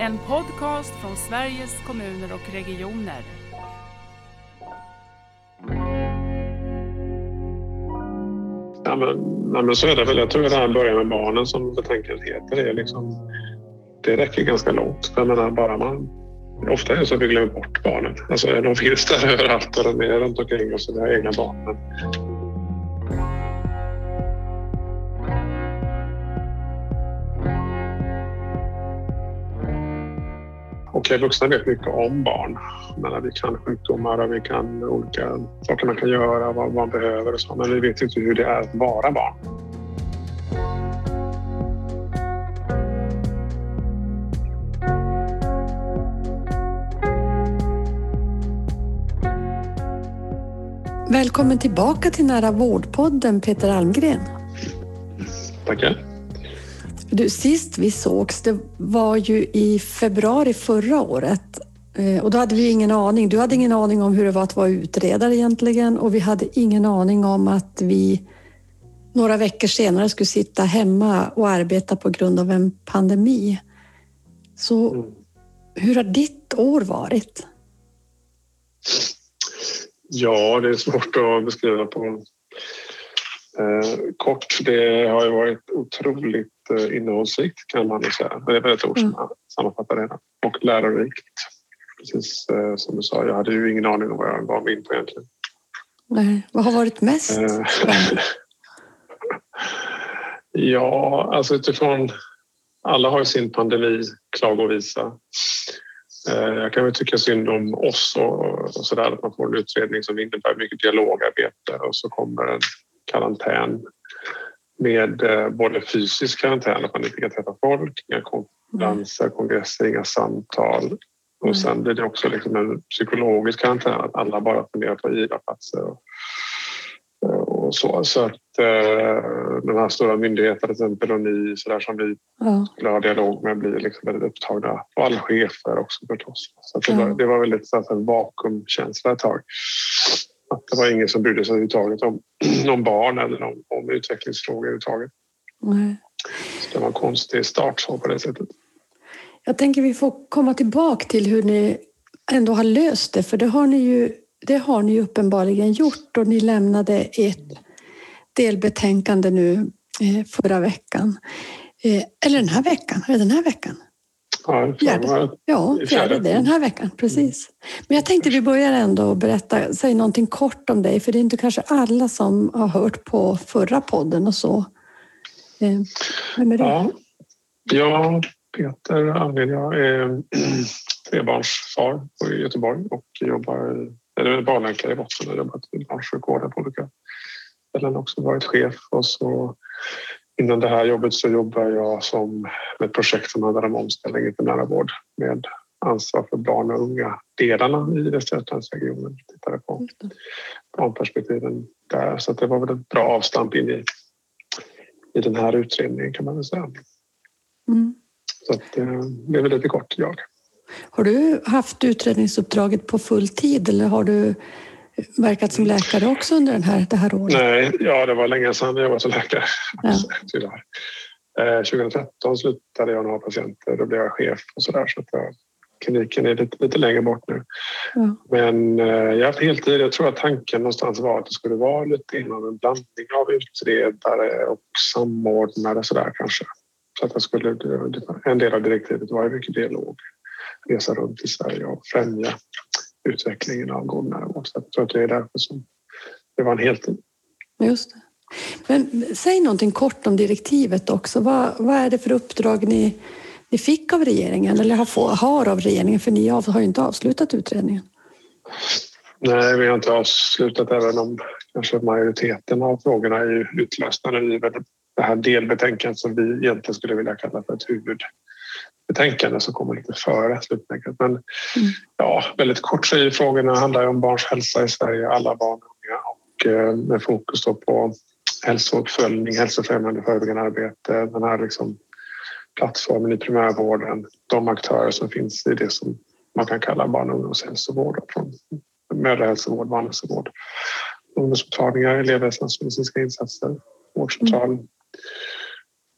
En podcast från Sveriges kommuner och regioner. Ja, men, ja, men så är det väl. Jag tror att det här börjar med barnen som betänkandet heter. Det, är liksom, det räcker ganska långt. För jag menar, bara man, ofta är det så att vi glömmer bort barnen. Alltså, de finns där överallt och de är runt omkring oss och vi har egna barn. Men Okej, vuxna vet mycket om barn. Men vi kan sjukdomar och vi kan olika saker man kan göra, vad man behöver och så. Men vi vet inte hur det är att vara barn. Välkommen tillbaka till Nära vårdpodden Peter Almgren. Tackar. Du, sist vi sågs, det var ju i februari förra året eh, och då hade vi ingen aning. Du hade ingen aning om hur det var att vara utredare egentligen och vi hade ingen aning om att vi några veckor senare skulle sitta hemma och arbeta på grund av en pandemi. Så hur har ditt år varit? Ja, det är svårt att beskriva på eh, kort. Det har ju varit otroligt innehållsrikt kan man säga. Det är väl ett ord som mm. sammanfattar det. Och lärorikt. Precis eh, som du sa, jag hade ju ingen aning om vad jag gav mig in på egentligen. Nej. Vad har varit mest eh, ja, alltså utifrån... Alla har ju sin pandemi klagovisa. Eh, jag kan väl tycka synd om oss och, och så där, att man får en utredning som innebär mycket dialogarbete och så kommer en karantän med eh, både fysisk karantän, att man inte kan träffa folk, inga konferenser, kongresser, inga samtal. Och mm. sen blir det också liksom en psykologisk karantän, att alla bara funderar på IVA-platser och, och, så. Så att eh, de här stora myndigheterna till exempel och ni så där, som vi ja. skulle ha dialog med blir liksom väldigt upptagna. Och alla chefer också förstås. Så det, ja. var, det var väldigt så att, en vakuumkänsla ett tag att det var ingen som brydde sig överhuvudtaget om, om barn eller om, om utvecklingsfrågor överhuvudtaget. Nej. Så det var en konstig start så på det sättet. Jag tänker vi får komma tillbaka till hur ni ändå har löst det, för det har ni ju, det har ni uppenbarligen gjort och ni lämnade ett delbetänkande nu eh, förra veckan. Eh, eller den här veckan, är det den här veckan? Ja, fjärde. Ja, fjärde, det den här veckan. Precis. Men jag tänkte vi börjar ändå berätta, säg någonting kort om dig, för det är inte kanske alla som har hört på förra podden och så. Eh, vem är du? Ja, jag Peter Almgren, jag är trebarnsfar i Göteborg och jobbar, eller barnläkare i botten och jobbat i barnsjukvården på olika ställen också varit chef och så Innan det här jobbet så jobbar jag som, med ett projekt som handlar om omställning till nära vård med ansvar för barn och unga delarna i Västra Götalandsregionen. Tittade på barnperspektiven där så det var väl ett bra avstamp in i, i den här utredningen kan man väl säga. Mm. Så att, eh, det är väl lite kort jag. Har du haft utredningsuppdraget på full tid eller har du verkat som läkare också under den här, det här året? Nej, ja, det var länge sedan jag var som läkare. Ja. Tyvärr. 2013 eh, slutade jag ha patienter. Då blev jag chef och så där. Så att jag, kliniken är lite, lite längre bort nu. Ja. Men eh, jag har haft heltid. Jag tror att tanken någonstans var att det skulle vara lite inom en blandning av utredare och samordnare så där kanske. Så att jag skulle, en del av direktivet var ju mycket dialog. Resa runt i Sverige och främja utvecklingen av god närvård. Så jag tror att det är därför som det var en heltid. Just det. Men säg någonting kort om direktivet också. Vad, vad är det för uppdrag ni, ni fick av regeringen eller har, har av regeringen? För ni har ju inte avslutat utredningen. Nej, vi har inte avslutat även om kanske majoriteten av frågorna är utlösta nu i det här delbetänkandet som vi egentligen skulle vilja kalla för ett huvud betänkande som kommer lite före slutbetänkandet. Men mm. ja, väldigt kort så är frågorna handlar om barns hälsa i Sverige, alla barn och unga och eh, med fokus på hälsouppföljning, hälsofrämjande förebyggande arbete, den här liksom plattformen i primärvården, de aktörer som finns i det som man kan kalla barn och ungdomshälsovård, från mödrahälsovård, barnhälsovård, ungdomsmottagningar, elevhälsans medicinska insatser, vårdcentral, mm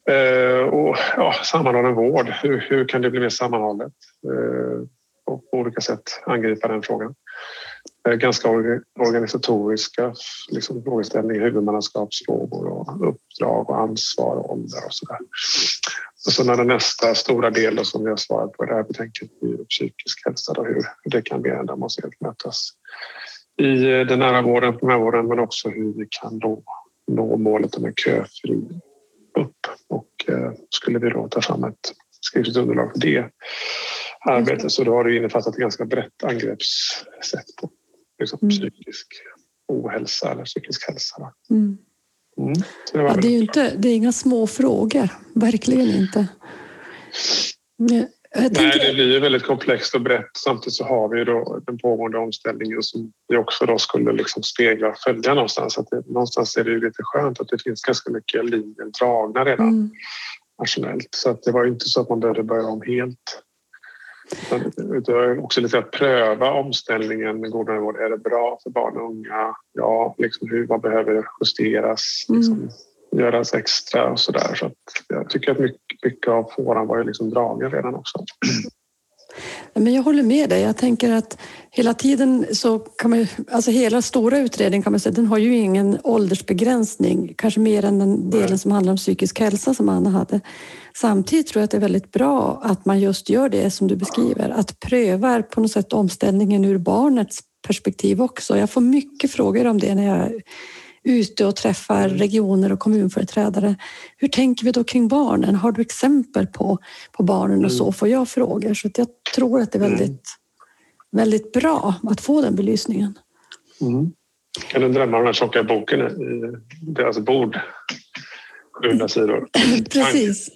Eh, och ja, sammanhållen vård, hur, hur kan det bli mer sammanhållet? Eh, och på olika sätt angripa den frågan. Eh, ganska organisatoriska liksom, frågeställningar, huvudmannaskapsfrågor och uppdrag och ansvar och ålder och sådär. Och sen är det nästa stora del som vi har svarat på i det här betänkandet är psykisk hälsa och hur det kan bli ändamålsenligt mötas i eh, den nära vården, primärvården men också hur vi kan nå, nå målet om en köfri upp och eh, skulle vi då ta fram ett skriftligt underlag för det arbetet så då har det innefattat ett ganska brett angreppssätt på liksom, mm. psykisk ohälsa eller psykisk hälsa. Mm. Mm. Det, ja, det, är ju inte, det är inga små frågor, verkligen inte. Tänker... Nej, det blir väldigt komplext och brett. Samtidigt så har vi då den pågående omställningen som vi också då skulle liksom spegla och följa någonstans. Att det, någonstans är det ju lite skönt att det finns ganska mycket linjer dragna redan mm. nationellt. Så att det var inte så att man behövde börja om helt. Utan också lite att pröva omställningen med god vård. Är det bra för barn och unga? Ja, liksom hur, vad behöver justeras? Liksom, mm. Göras extra och sådär. Så att jag tycker att mycket, mycket av fåran var ju liksom dragen redan också. Men jag håller med dig. Jag tänker att hela tiden så kan man alltså hela stora utredningen kan man säga, den har ju ingen åldersbegränsning, kanske mer än den delen som handlar om psykisk hälsa som Anna hade. Samtidigt tror jag att det är väldigt bra att man just gör det som du beskriver, att prövar på något sätt omställningen ur barnets perspektiv också. Jag får mycket frågor om det när jag ute och träffar mm. regioner och kommunföreträdare. Hur tänker vi då kring barnen? Har du exempel på, på barnen och så? Mm. Får jag frågor? Så jag tror att det är mm. väldigt, väldigt bra att få den belysningen. Mm. Kan du drömma om den här tjocka boken i deras bord? 700 sidor. Precis.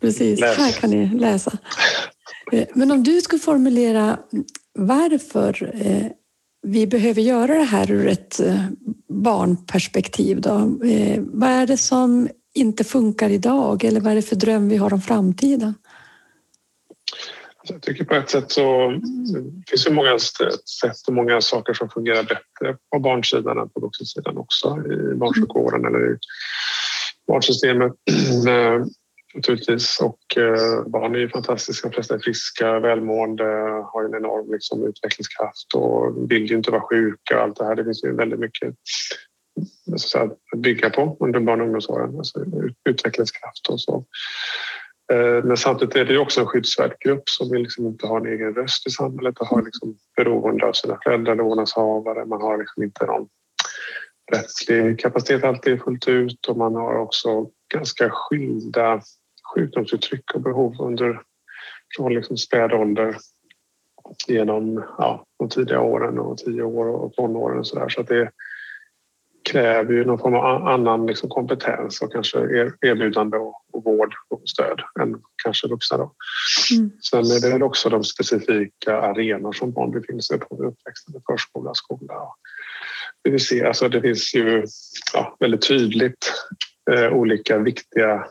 Precis. Läs. Här kan ni läsa. Eh, men om du skulle formulera varför eh, vi behöver göra det här ur ett eh, barnperspektiv. Då. Eh, vad är det som inte funkar idag eller vad är det för dröm vi har om framtiden? Alltså, jag tycker på ett sätt så det finns det många sätt och många saker som fungerar bättre på barnsidan än på vuxensidan också i barnsjukvården eller i barnsystemet. Eh, Naturligtvis. Och eh, barn är ju fantastiska. De flesta är friska, välmående, har en enorm liksom, utvecklingskraft och vill ju inte vara sjuka och allt det här. Det finns ju väldigt mycket alltså, så att, att bygga på under barn och ungdomsåren. Alltså, utvecklingskraft och så. Eh, men samtidigt är det också en skyddsvärd grupp som vill liksom inte ha en egen röst i samhället och har liksom beroende av sina föräldrar eller vårdnadshavare. Man har liksom inte någon rättslig kapacitet alltid fullt ut och man har också ganska skilda sjukdomsuttryck och behov under från liksom späd ålder genom ja, de tidiga åren och tio år och tonåren och så där. Så att det kräver ju någon form av annan liksom kompetens och kanske erbjudande och, och vård och stöd än kanske vuxna. Då. Mm. Sen är det också de specifika arenor som barn befinner sig på vid uppväxten, förskola, skola. Det, vill säga, alltså det finns ju ja, väldigt tydligt eh, olika viktiga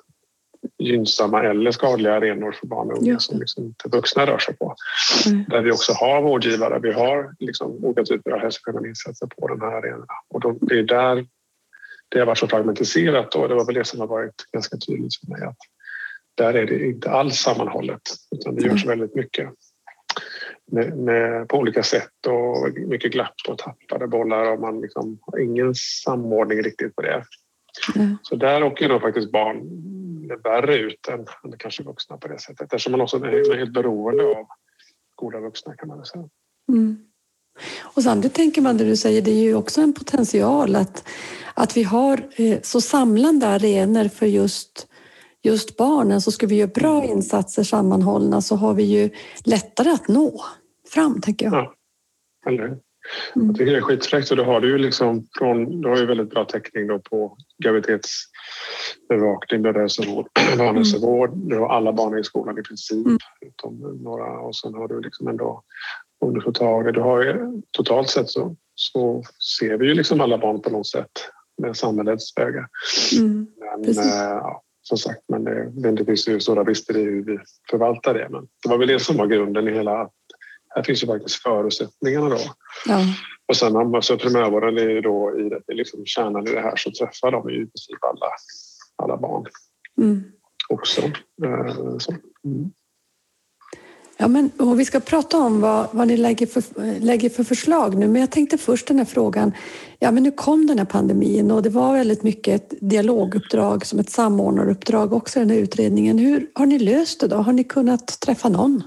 gynnsamma eller skadliga arenor för barn och unga som liksom inte vuxna rör sig på. Mm. Där vi också har vårdgivare, vi har liksom olika typer av hälsofrämjande insatser på de här arenorna. Och de, det är där det har varit så fragmentiserat och det var väl det som har varit ganska tydligt för mig att där är det inte alls sammanhållet utan det görs mm. väldigt mycket med, med, på olika sätt och mycket glapp och tappade bollar och man liksom har ingen samordning riktigt på det. Mm. Så där åker nog faktiskt barn värre ut än, än kanske vuxna på det sättet eftersom man också är helt beroende av goda vuxna kan man väl säga. Mm. Och samtidigt tänker man det du säger, det är ju också en potential att, att vi har eh, så samlande arenor för just, just barnen. Så ska vi göra bra insatser sammanhållna så har vi ju lättare att nå fram, tänker jag. Ja, eller Mm. Jag tycker det är skitfräckt och då har du ju liksom från, du har ju väldigt bra täckning då på graviditetsbevakning, mödrahälsovård, barnhälsovård. Du har alla barn i skolan i princip, mm. utom några och sen har du liksom ändå ungdomsmottagning. Du har ju, totalt sett så, så ser vi ju liksom alla barn på något sätt med samhällets öga. Mm. Men, äh, ja, som sagt, men det, det finns ju stora brister i hur vi förvaltar det. Men det var väl det som var grunden i hela här finns ju faktiskt förutsättningarna då. Ja. Och sen alltså, primärvården är ju då i det, liksom kärnan i det här så träffar de ju i princip alla, alla barn. Mm. också. Eh, så. Mm. Ja, men, och vi ska prata om vad, vad ni lägger för, lägger för förslag nu, men jag tänkte först den här frågan. Ja, men nu kom den här pandemin och det var väldigt mycket ett dialoguppdrag som ett samordnaruppdrag också i den här utredningen. Hur har ni löst det då? Har ni kunnat träffa någon?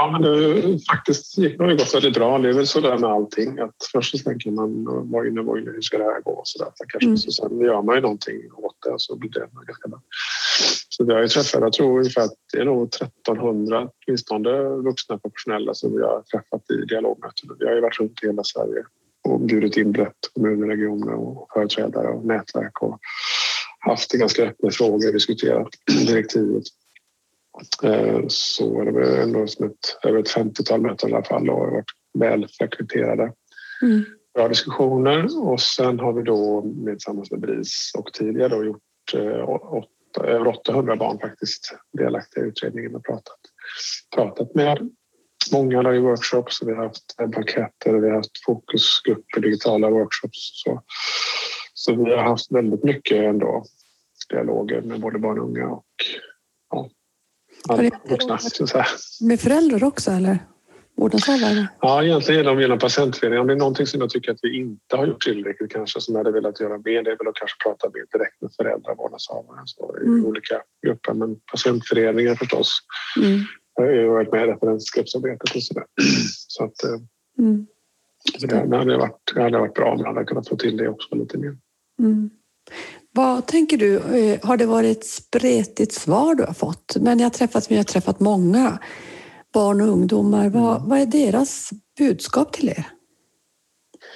Ja, men det faktiskt gick det gått väldigt bra. Det är väl så där med allting att först så tänker man vad inne, vad inne, hur ska det här gå? Så, där. Kanske, mm. så sen gör man ju någonting åt det och så blir det ganska bra. Så vi har ju träffat, jag tror ungefär att det är nog 1300 åtminstone vuxna professionella som vi har träffat i dialogmöten. Vi har ju varit runt i hela Sverige och bjudit in brett kommuner, regioner och företrädare och nätverk och haft ganska öppna frågor, diskuterat direktivet. Eh, så det var ändå som ett, över ett 50-tal möten i alla fall och varit väl frekventerade. Mm. Bra diskussioner och sen har vi då tillsammans med BRIS och tidigare då gjort eh, över 800 barn faktiskt delaktiga i utredningen och pratat, pratat med många där i workshops. Vi har haft banketter, vi har haft fokusgrupper, digitala workshops. Så, så vi har haft väldigt mycket ändå dialoger med både barn och unga och vuxna. Med föräldrar också eller? vårdnadshavare? Ja, egentligen genom, genom patientföreningen. Om det är någonting som jag tycker att vi inte har gjort tillräckligt kanske som jag hade velat göra mer, det är väl att kanske prata mer direkt med föräldrar och vårdnadshavare så i mm. olika grupper. Men patientföreningen förstås. Mm. Jag har ju varit med i referensgruppsarbetet och sådär. Så att, eh, mm. det, hade varit, det hade varit bra om jag hade kunnat få till det också lite mer. Mm. Vad tänker du, eh, har det varit ett spretigt svar du har fått? Men jag har träffat, vi har träffat många barn och ungdomar. Vad, mm. vad är deras budskap till er?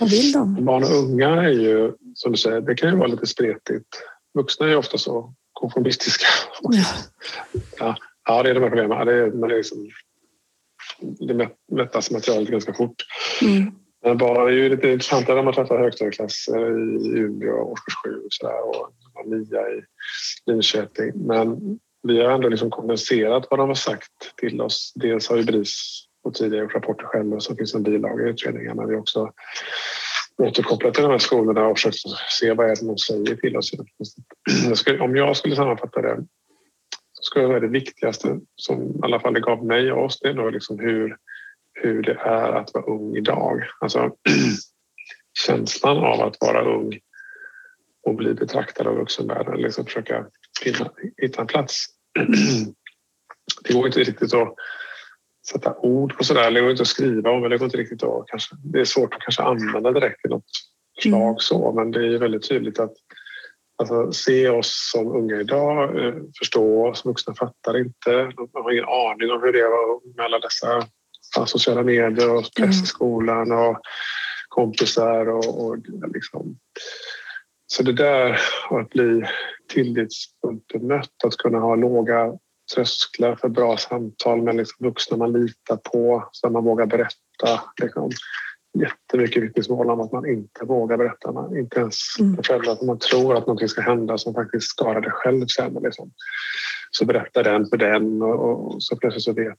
Vad vill de? Barn och unga är ju, som du säger, det kan ju vara lite spretigt. Vuxna är ofta så konformistiska. Ja, ja, ja det är de här problemen. Det, är, det, är liksom, det mättas materialet ganska fort. Mm. Men barn är ju lite intressantare när man träffar högstadieklasser eh, i Umeå, årskurs 7 och, så där, och nia i Linköping. Men vi har ändå liksom kondenserat vad de har sagt till oss. Dels har ju BRIS och tidigare gjort rapporter själva så finns en bilaga i utredningen men vi har också återkopplat till de här skolorna och försökt se vad är det de säger till oss. om jag skulle sammanfatta det så skulle jag säga det viktigaste som i alla fall det gav mig och oss det är nog liksom hur, hur det är att vara ung idag. Alltså känslan av att vara ung och bli betraktad av vuxenvärlden, liksom försöka finna, hitta en plats. Det går inte riktigt att sätta ord på sådär, det går inte att skriva om, det går inte riktigt att kanske, det är svårt att kanske använda direkt i något förslag mm. så, men det är väldigt tydligt att alltså, se oss som unga idag, eh, förstå oss, vuxna fattar inte, de har ingen aning om hur det var med alla dessa sociala medier och press i mm. skolan och kompisar och, och liksom så det där att bli tillitsfullt bemött, att kunna ha låga trösklar för bra samtal med liksom vuxna man litar på, så man vågar berätta. Liksom, jättemycket vittnesmål om att man inte vågar berätta, man, inte ens mm. att man tror att någonting ska hända som faktiskt skadar dig själv sen. Liksom. Så berättar den för den och, och så plötsligt så vet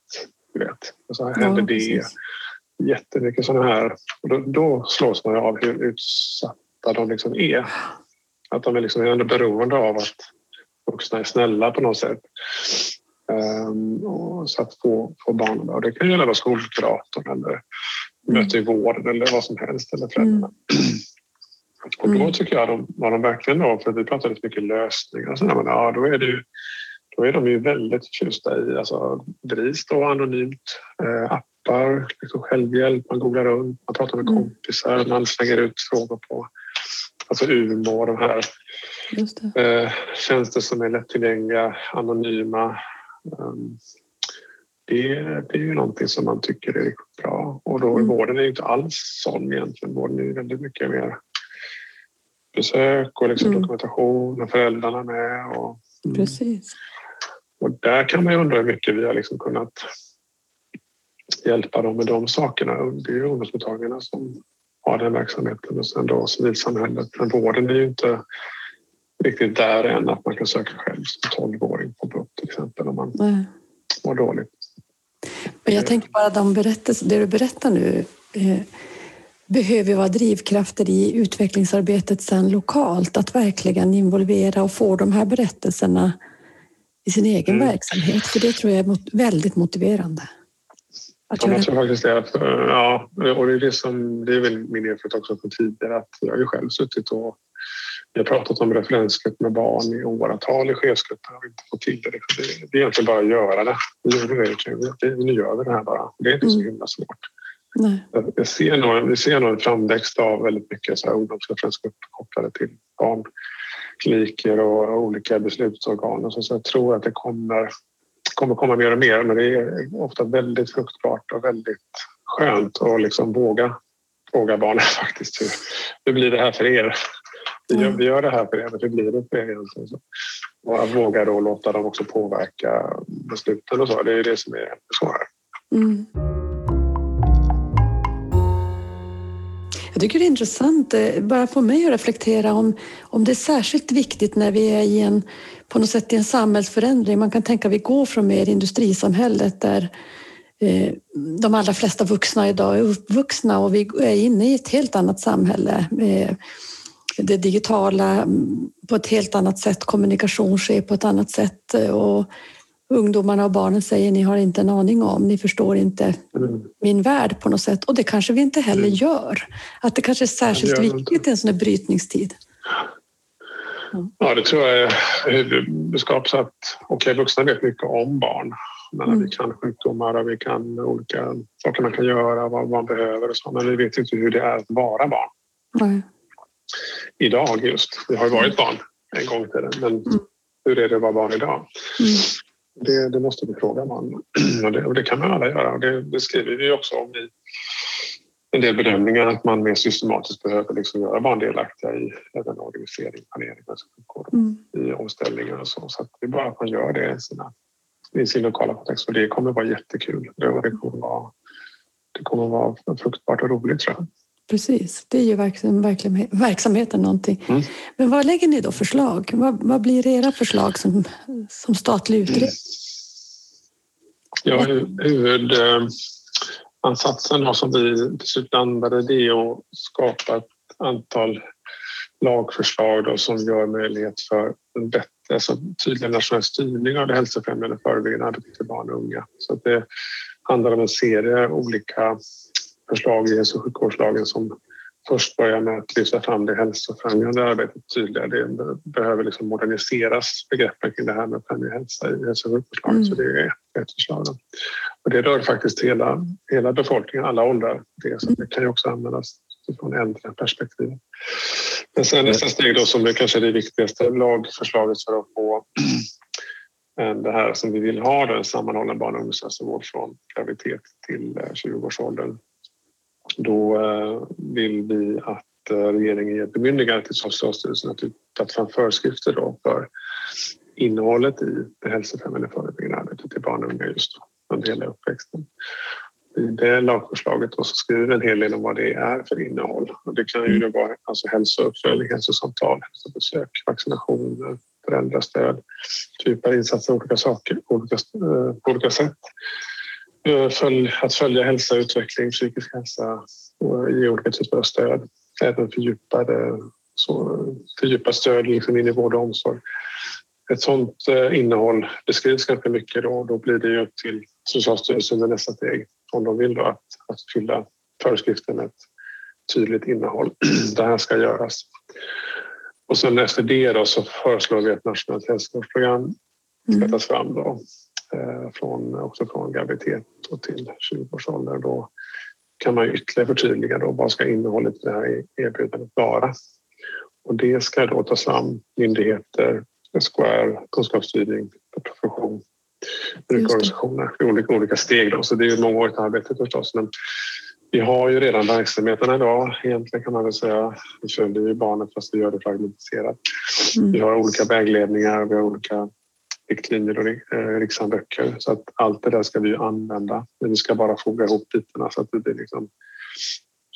vet. Och så händer ja, det. Jättemycket sådana här. Och då, då slås man av hur utsatta de liksom är. Att de är liksom ändå beroende av att vuxna är snälla på något sätt. Um, och så att få, få barnen och det kan gälla skolkuratorn eller möte i vården eller vad som helst eller föräldrarna. Mm. Och då mm. tycker jag de, de verkligen då, för vi pratade lite mycket lösningar sådär, men ja, då är det ju då är de ju väldigt förtjusta i alltså, drivs då anonymt, eh, appar, liksom självhjälp, man googlar runt, man pratar med mm. kompisar, man slänger ut frågor på alltså UMO och de här eh, tjänster som är lättillgängliga, anonyma. Um, det, det är ju någonting som man tycker är riktigt bra. Och då mm. vården är ju inte alls sån egentligen. Vården är ju väldigt mycket mer besök och liksom mm. dokumentation och föräldrarna med. Och, mm. Precis. Och där kan man ju undra hur mycket vi har liksom kunnat hjälpa dem med de sakerna. Det är ju ungdomsmottagningarna som ha den verksamheten och sen då civilsamhället. Men vården är ju inte riktigt där än att man kan söka själv som 12-åring på BUP till exempel om man Nej. mår dåligt. Men jag tänker bara de berättelser, det du berättar nu eh, behöver vara drivkrafter i utvecklingsarbetet sen lokalt. Att verkligen involvera och få de här berättelserna i sin egen mm. verksamhet. För det tror jag är väldigt motiverande. Att ja, jag tror faktiskt det. Att, ja, och det är, det, som, det är väl min erfarenhet också från tidigare att jag har ju själv suttit och vi har pratat om referensgrupp med barn i åratal i chefsgruppen och inte fått till det. Det, det är egentligen bara att göra det. Nu gör vi det här bara. Det är inte så mm. himla svårt. Nej. Jag ser nog, vi ser nog en framväxt av väldigt mycket ungdomsreferensgrupper kopplade till barnkliniker och olika beslutsorgan. Så, så jag tror att det kommer, kommer komma mer och mer men det är ofta väldigt fruktbart och väldigt skönt att liksom våga fråga barnen faktiskt hur, hur blir det här för er? Vi gör, vi gör det här för er, men hur blir det för er och att våga då låta dem också påverka besluten och så, det är det som är svårare. Mm. Jag tycker det är intressant, eh, bara få mig att reflektera om, om det är särskilt viktigt när vi är i en, på något sätt i en samhällsförändring. Man kan tänka att vi går från mer industrisamhället där eh, de allra flesta vuxna idag är uppvuxna och vi är inne i ett helt annat samhälle. Eh, det digitala mm, på ett helt annat sätt, kommunikation sker på ett annat sätt och ungdomarna och barnen säger ni har inte en aning om, ni förstår inte mm. min värld på något sätt. Och det kanske vi inte heller mm. gör. Att det kanske är särskilt viktigt i en sån här brytningstid. Ja, det tror jag är huvudbudskap. Så att okej, okay, vuxna vet mycket om barn. Men mm. vi kan sjukdomar och vi kan olika saker man kan göra, vad man behöver och så. Men vi vet inte hur det är att vara barn. Nej. Idag just. Vi har ju varit barn en gång i tiden. Men mm. hur är det att vara barn idag? Mm. Det, det, måste vi fråga man. Och det, och det kan man alla göra. Och det, det skriver vi också om i en del bedömningar att man mer systematiskt behöver liksom göra barn delaktiga i även organisering, planering, och mm. i omställningar och så. Så att det är bara att man gör det i, sina, i sin lokala kontext och det kommer vara jättekul. Det, det, kommer, vara, det kommer vara fruktbart och roligt tror jag. Precis, det är ju verkligen, verksamheten någonting. Mm. Men vad lägger ni då förslag? Vad, vad blir era förslag som, som statlig utredning? Ja, huvudansatsen som vi till slut landade det är att skapa ett antal lagförslag då, som gör möjlighet för en bättre, alltså tydligare nationell styrning av det hälsofrämjande förebyggande arbetet till barn och unga. Så det handlar om en serie olika förslag i hälso och sjukvårdslagen som först börjar med att lyfta fram det hälsofrämjande arbetet tydligare. Det behöver liksom moderniseras, begreppen kring det här med att främja hälsa i hälso och sjukvårdslagen. Mm. Så det är ett förslag. Och det rör faktiskt hela, hela befolkningen, alla åldrar. Det, så det kan ju också användas utifrån äldre perspektiv. Men sen nästa steg då som är kanske det viktigaste lagförslaget för att få det här som vi vill ha, en sammanhållen barn och ungdomshälsovård från graviditet till 20-årsåldern eh, då eh, vill vi att eh, regeringen ger bemyndigande till Socialstyrelsen att ta fram föreskrifter då för innehållet i det hälsofrämjande förebyggande arbetet till barn och unga just under hela uppväxten. I det lagförslaget så skriver en hel del om vad det är för innehåll. Och det kan ju då vara alltså hälsouppföljning, hälsosamtal, hälsobesök, vaccinationer, föräldrastöd, typer av insatser, olika saker, olika, eh, på olika sätt. Eh, att följa hälsa, och utveckling, psykisk hälsa och ge olika typer av stöd. Även fördjupade, så, fördjupat stöd liksom in i vård och omsorg. Ett sådant eh, innehåll beskrivs ganska mycket då. Då blir det ju upp till Socialstyrelsen med nästa steg om de vill då att, att fylla föreskriften med ett tydligt innehåll. Det här ska göras. Och sen efter det då så föreslår vi ett nationellt hälsovårdsprogram ska mm. tas fram då från, också från graviditet och till 20 års ålder. Då kan man ytterligare förtydliga då vad ska innehållet i det här erbjudandet vara. Och det ska då tas fram myndigheter, SKR, kunskapsstyrning, profession, brukarorganisationer i olika, olika steg. Då. Så det är ett mångårigt arbete förstås. Men vi har ju redan verksamheterna idag egentligen kan man väl säga. Vi följer ju barnet fast vi gör det fragmentiserat. Mm. Vi har olika vägledningar, vi har olika riktlinjer och eh, rikshandböcker. Så att allt det där ska vi använda. Men vi ska bara foga ihop bitarna så att det blir liksom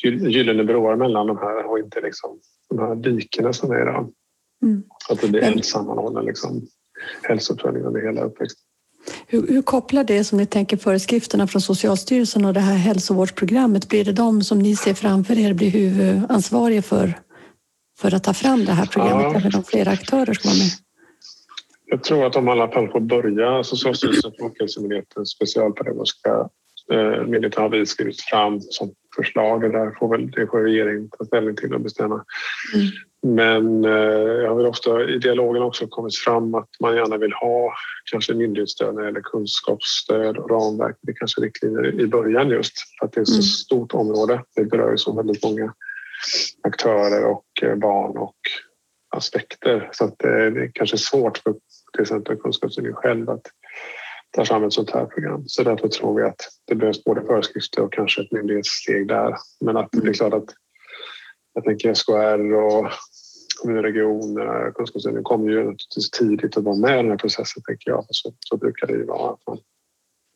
gyllene broar mellan de här och inte liksom de här dikena som är idag. Mm. Så att det blir en sammanhållen liksom, hälsouppföljning under hela uppväxten. Hur, hur, kopplar det som ni tänker föreskrifterna från Socialstyrelsen och det här hälsovårdsprogrammet? Blir det de som ni ser framför er blir huvudansvariga för, för att ta fram det här programmet? Ja. Eller de flera aktörer som var med? Jag tror att de i alla fall får börja Socialstyrelsen, Folkhälsomyndigheten, specialpedagogiska eh, myndigheten har vi skrivit fram som förslag. Det där får väl det får regeringen ta ställning till och bestämma. Mm. Men eh, jag har ofta i dialogen också kommit fram att man gärna vill ha kanske myndighetsstöd gäller kunskapsstöd och ramverk. Det är kanske riktlinjer i början just för att det är ett så mm. stort område. Det berör ju så väldigt många aktörer och eh, barn och aspekter så att det är kanske svårt för till exempel Kunskapsstyrningen själv att ta fram ett sånt här program. Så därför tror vi att det behövs både föreskrifter och kanske ett myndighetssteg där. Men att det är klart att jag tänker SKR och kommunregioner, Kunskapsstyrningen kommer ju naturligtvis tidigt att vara med i den här processen tänker jag. Så, så brukar det ju vara att man,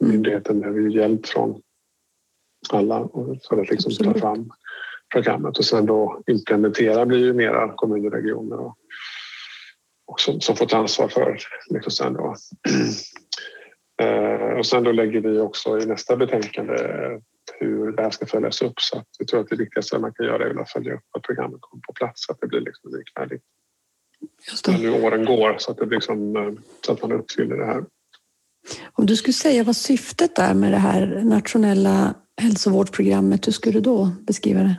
myndigheten behöver ju hjälp från alla för att liksom ta fram programmet och sen då implementera blir ju mera kommuner och regioner och, och som, som får ta ansvar för liksom sen då. Eh, och sen då lägger vi också i nästa betänkande hur det här ska följas upp så att jag tror att det viktigaste man kan göra är att följa upp att programmet kommer på plats så att det blir liksom likvärdigt. Just det. Nu åren går så att, det liksom, så att man uppfyller det här. Om du skulle säga vad syftet är med det här nationella hälsovårdsprogrammet, hur skulle du då beskriva det?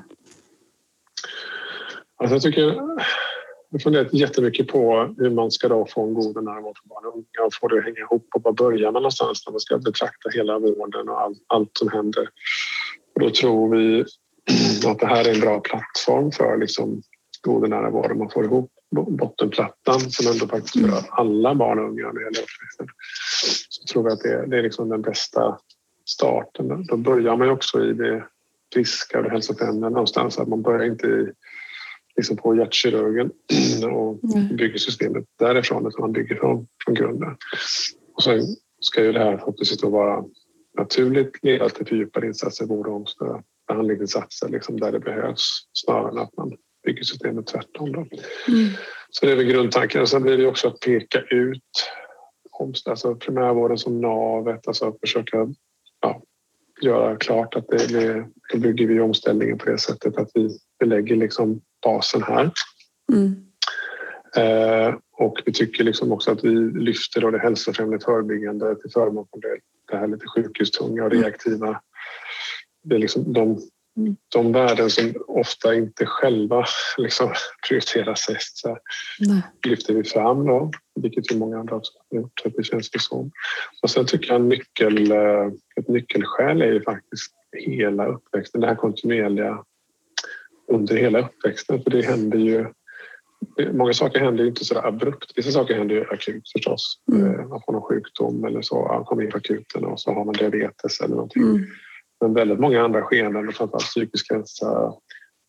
Alltså jag tycker jag har funderat jättemycket på hur man ska då få en god närvaro för barn och unga och få det att hänga ihop och var börjar man någonstans när man ska betrakta hela vården och all, allt som händer. Och då tror vi att det här är en bra plattform för liksom god vård. Man får ihop bottenplattan som ändå faktiskt berör alla barn och unga när det gäller uppväxten. Så tror vi att det, det är liksom den bästa starten. Då börjar man ju också i det friska och hälsofrämjande någonstans. Att man börjar inte i liksom på hjärtkirurgen och mm. bygger systemet därifrån utan man bygger från, från grunden. Och sen ska ju det här förhoppningsvis vara naturligt leda till fördjupade insatser, vård och omsorg, behandlingsinsatser liksom där det behövs snarare än att man bygger systemet tvärtom. Då. Mm. Så det är väl grundtanken. Sen blir det också att peka ut alltså primärvården som navet, alltså att försöka ja, göra klart att det, det, då bygger vi omställningen på det sättet att vi belägger liksom basen här. Mm. Eh, och vi tycker liksom också att vi lyfter då det hälsofrämjande förebyggande till förmån för det, det här lite sjukhustunga och reaktiva. Det är liksom de, de värden som ofta inte själva liksom prioriteras högst lyfter vi fram då, vilket ju många andra också har gjort. Så det känns det som. Och sen tycker jag nyckel, eh, ett nyckelskäl är ju faktiskt hela uppväxten, det här kontinuerliga under hela uppväxten. För det händer ju... Många saker händer ju inte så där abrupt. Vissa saker händer ju akut förstås. Mm. Eh, man får någon sjukdom eller så. Man kommer in på akuten och så har man diabetes eller någonting. Mm. Men väldigt många andra skeenden, framförallt psykisk hälsa,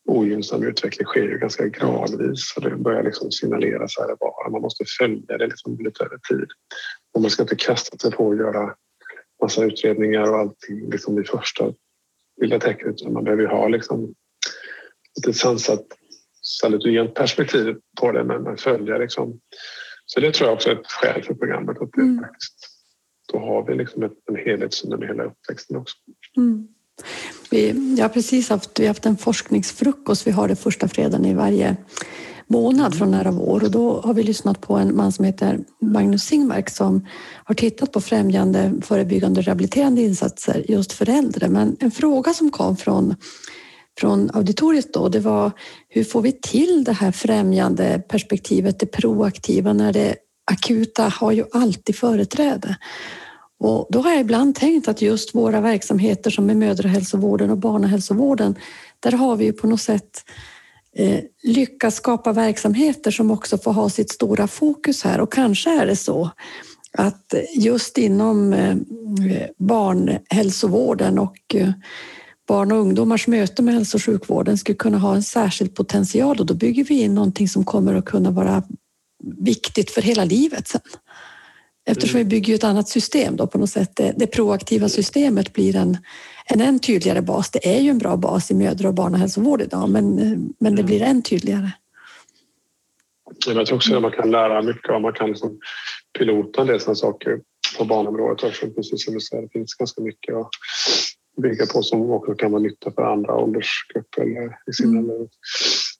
ogynnsam utveckling sker ju ganska gradvis och det börjar liksom signalera så här bara. Man måste följa det liksom lite över tid. Och man ska inte kasta sig på att göra massa utredningar och allting liksom i första lilla tecknet. Man behöver ha liksom ett sansat salutogent perspektiv på det men man följer liksom. Så det tror jag också är ett skäl för programmet. Att mm. faktiskt, då har vi liksom ett, en helhetssyn under hela uppväxten också. Mm. Vi, jag har precis haft, vi har haft en forskningsfrukost. Vi har det första fredagen i varje månad från nära vår och då har vi lyssnat på en man som heter Magnus Singmark som har tittat på främjande, förebyggande och rehabiliterande insatser just för äldre. Men en fråga som kom från från auditoriet då, det var hur får vi till det här främjande perspektivet, det proaktiva när det akuta har ju alltid företräde. Och då har jag ibland tänkt att just våra verksamheter som är mödrahälsovården och barnahälsovården, där har vi ju på något sätt eh, lyckats skapa verksamheter som också får ha sitt stora fokus här och kanske är det så att just inom eh, eh barnhälsovården och eh, barn och ungdomars möte med hälso och sjukvården skulle kunna ha en särskild potential och då bygger vi in någonting som kommer att kunna vara viktigt för hela livet sen. Eftersom vi bygger ett annat system då på något sätt. Det, det proaktiva systemet blir en, en än tydligare bas. Det är ju en bra bas i mödra och barnahälsovård idag, men, men det blir än tydligare. Jag tror också att man kan lära mycket av, man kan liksom pilota en del sådana saker på barnområdet också. Precis som du säger, det finns ganska mycket att bygga på som också kan vara nytta för andra åldersgrupper eller i sina mm. liv.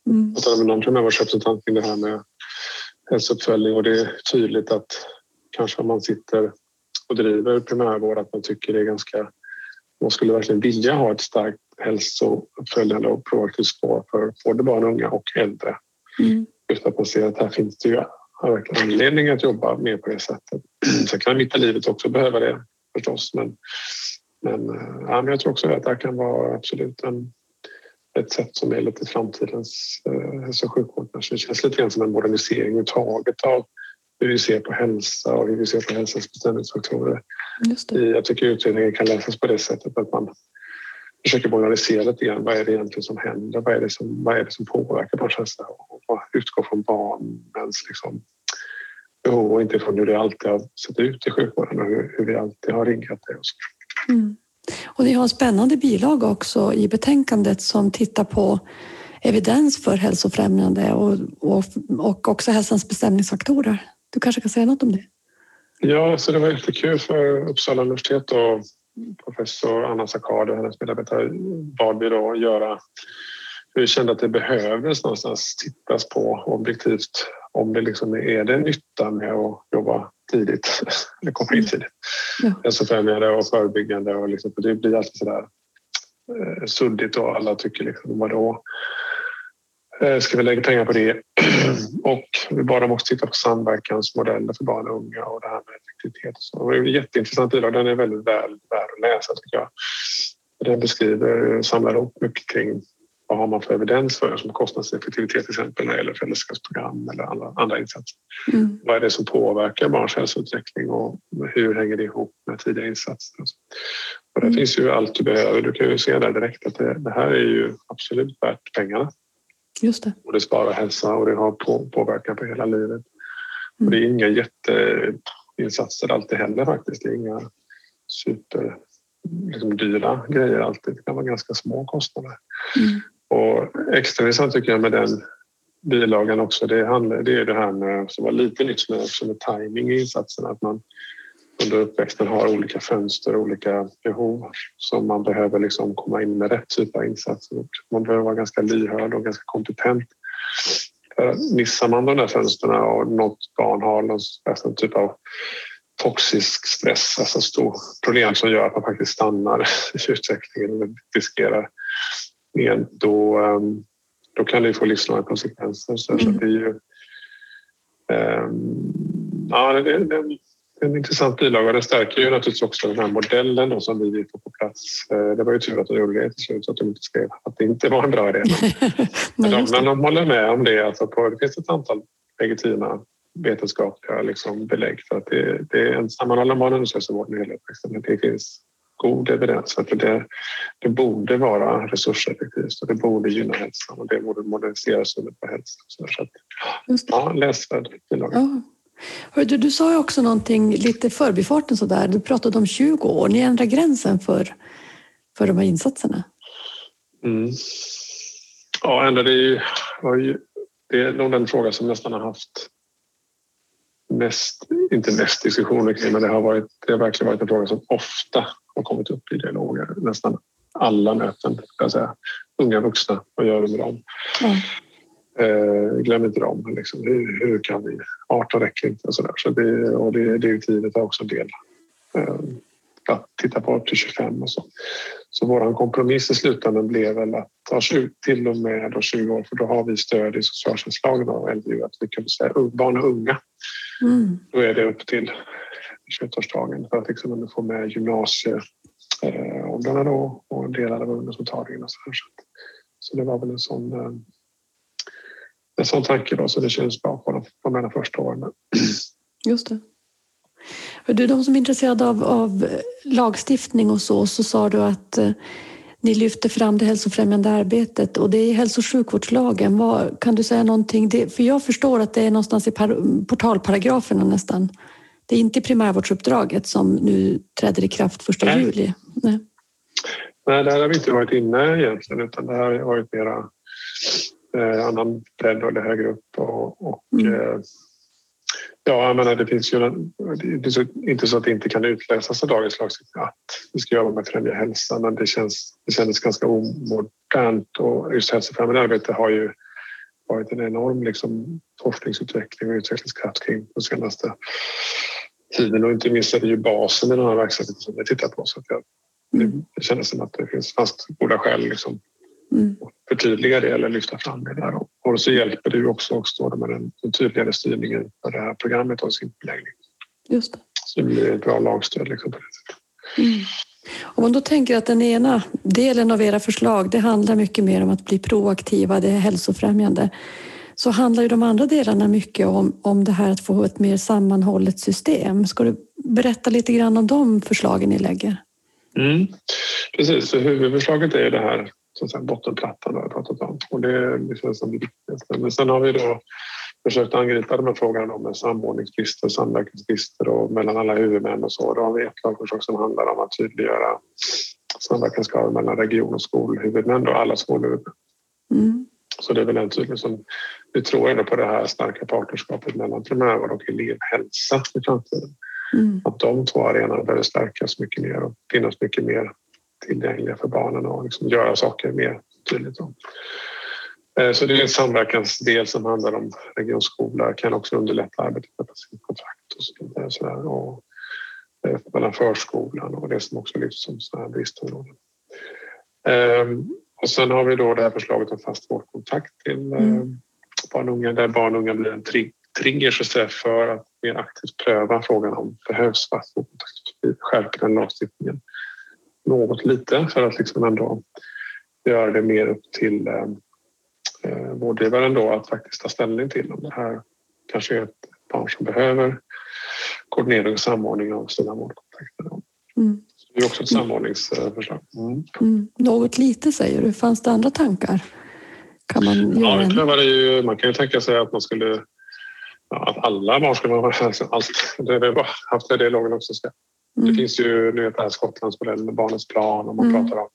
Mm. Jag talade med någon primärvårdsrepresentant kring det här med hälsouppföljning och det är tydligt att kanske om man sitter och driver primärvård att man tycker det är ganska... Man skulle verkligen vilja ha ett starkt hälsouppföljande och proaktivt spår för både barn och unga och äldre. Mm. Just att man ser att här finns det ju verkligen anledning att jobba mer på det sättet. Sen kan mitt i livet också behöva det förstås men, men, eh, ja, men jag tror också att det här kan vara absolut en, ett sätt som är lite framtidens eh, hälso och sjukvård. Det känns lite grann som en modernisering överhuvudtaget av hur vi ser på hälsa och hur vi ser på hälsans bestämningsfaktorer. Jag tycker utredningen kan läsas på det sättet att man försöker modernisera lite grann. Vad är det egentligen som händer? Vad är det som, vad är det som påverkar barns hälsa? Och utgå från barnens liksom, behov och inte från hur det alltid har sett ut i sjukvården och hur, hur vi alltid har riggat det. Och, mm. och ni har en spännande bilaga också i betänkandet som tittar på evidens för hälsofrämjande och, och, och också hälsans bestämningsfaktorer. Du kanske kan säga något om det? Ja, så det var jättekul för Uppsala universitet och professor Anna Sakard och hennes medarbetare bad vi då göra vi kände att det behövdes någonstans tittas på objektivt om det liksom är det nytta med att jobba tidigt, eller komma in tidigt. Ja. Hälsofrämjande och förebyggande och liksom, det blir alltid sådär eh, suddigt och alla tycker liksom vadå? Eh, ska vi lägga pengar på det? och vi bara måste titta på samverkansmodeller för barn och unga och det här med effektivitet. Så det är en jätteintressant bilaga. Den är väldigt väl värd att läsa tycker jag. Den beskriver, samlar upp mycket kring vad har man för evidens för som kostnadseffektivitet till exempel när det gäller fällskapsprogram eller andra, andra insatser. Mm. Vad är det som påverkar barns hälsoutveckling och hur hänger det ihop med tidiga insatser? Och där mm. finns ju allt du behöver. Du kan ju se där direkt att det, det här är ju absolut värt pengarna. Just det. Och det sparar hälsa och det har på, påverkan på hela livet. Mm. Och det är inga jätteinsatser alltid heller faktiskt. Det är inga super liksom, dyra grejer alltid. Det kan vara ganska små kostnader. Mm. Och extra intressant tycker jag med den bilagan också, det, handlar, det är det här med, som var lite nytt med, också med timing i insatserna. Att man under uppväxten har olika fönster och olika behov som man behöver liksom komma in med rätt typ av insatser. Man behöver vara ganska lyhörd och ganska kompetent. Eh, missar man de där fönstren och något barn har någon typ av toxisk stress, alltså stor problem som gör att man faktiskt stannar i utvecklingen och riskerar men då, ehm, då kan det få livslånga konsekvenser. Så mm. det är ju, um, ja, det, det, det, är en intressant bilaga. Det stärker ju naturligtvis också den här modellen då, som vi vill få på plats. Eh, det var ju tur att de gjorde det till slut så att de inte skrev att det inte var en bra idé. men, de, men de håller med om det. Alltså på, det finns ett antal legitima vetenskapliga liksom belägg för att det, det är en sammanhållen barnhälsovård när det gäller Det finns god evidens för att det, det borde vara resurseffektivt och det borde gynna hälsan och det borde modernisera synen på hälsa. Så att, ja, läsvärd bilaga. Ja. Du, du sa ju också någonting lite förbifarten sådär. Du pratade om 20 år. Ni ändrar gränsen för, för de här insatserna. Mm. Ja, ändrade ju, ju, det är nog den fråga som nästan har haft mest, inte mest diskussioner kring, men det har, varit, det har verkligen varit en fråga som ofta har kommit upp i dialoger. Nästan alla möten, ska jag säga. Unga vuxna, vad gör vi med dem? Mm. Eh, glöm inte dem. Liksom. Hur, hur, kan vi? 18 räcker inte och så där. Så det, och det direktivet är också en del. Eh, att titta på upp till 25 och så. Så vår kompromiss i slutändan blev väl att ta till och med då 20 år för då har vi stöd i socialtjänstlagen och LVU att vi kan säga barn och unga. Mm. Då är det upp till 21-årsdagen för att liksom få med gymnasieåldrarna eh, då och delar av ungdomsmottagningen och så här. Så det var väl en sån, eh, en sån tanke då så det känns bra på de, på de första åren. Just det. Du, de som är intresserade av, av lagstiftning och så, så sa du att eh, ni lyfter fram det hälsofrämjande arbetet och det är hälso och sjukvårdslagen. Vad, kan du säga någonting? Det, för jag förstår att det är någonstans i par, portalparagraferna nästan. Det är inte primärvårdsuppdraget som nu träder i kraft första Nej. juli. Nej. Nej, där har vi inte varit inne egentligen utan det här har varit mera eh, annan bredd eller högre upp och, och mm. eh, Ja, jag menar, det finns ju det är inte så att det inte kan utläsas av dagens lagstiftning att vi ska jobba med främja hälsa, men det, känns, det kändes ganska omodernt och just hälsofrämjande arbete har ju varit en enorm liksom, forskningsutveckling och utvecklingskraft kring de senaste tiden och inte minst är det ju basen i den här verksamheten som vi tittar på. Så att jag, mm. det kändes som att det finns fast goda skäl liksom, mm. att förtydliga det eller lyfta fram det där. Och så hjälper det ju också, också med den, den tydligare styrningen för det här programmet och sin förläggning. Just det. Så det blir ett bra lagstöd liksom, på det sättet. Mm. Om man då tänker att den ena delen av era förslag, det handlar mycket mer om att bli proaktiva, det är hälsofrämjande, så handlar ju de andra delarna mycket om, om det här att få ett mer sammanhållet system. Ska du berätta lite grann om de förslagen ni lägger? Mm. Precis, så huvudförslaget är det här som sen bottenplattan har pratat om och det är liksom det viktigaste. Men sen har vi då försökt angripa de här frågorna med samordningsbrister, samverkansbrister och mellan alla huvudmän och så. Då har vi ett lagförslag som handlar om att tydliggöra samverkanskrav mellan region och skolhuvudmän och alla skolhuvudmän. Mm. Så det är väl en tydlig som vi tror ändå på det här starka partnerskapet mellan primärvård och elevhälsa i framtiden. Mm. Att de två arenorna behöver stärkas mycket mer och finnas mycket mer tillgängliga för barnen och liksom göra saker mer tydligt. Eh, så det är en samverkansdel som handlar om regionskola, kan också underlätta arbetet med patientkontrakt och så vidare. Så där. Och eh, mellan förskolan och det som också lyfts som sådana bristområden. Ehm, och sen har vi då det här förslaget om fast vårdkontakt till eh, mm. barn och unga där barn och unga blir en trigger så att säga, för att mer aktivt pröva frågan om behövs fast vårdkontakt. Vi skärper den lagstiftningen något lite för att liksom ändå göra det mer upp till eh, vårdgivaren då att faktiskt ta ställning till om det här kanske är ett barn som behöver koordinering och samordning av sina vårdkontakter. Mm. Det är också ett samordningsförslag. Mm. Mm. Något lite säger du. Fanns det andra tankar? Kan man ja, det prövade ju, man kan ju tänka sig att man skulle att alla barn skulle vara med. Allt. Det har vi haft i dialogen också. Mm. Det finns ju nu det här Skottlandsmodellen med barnens plan och man mm. pratar om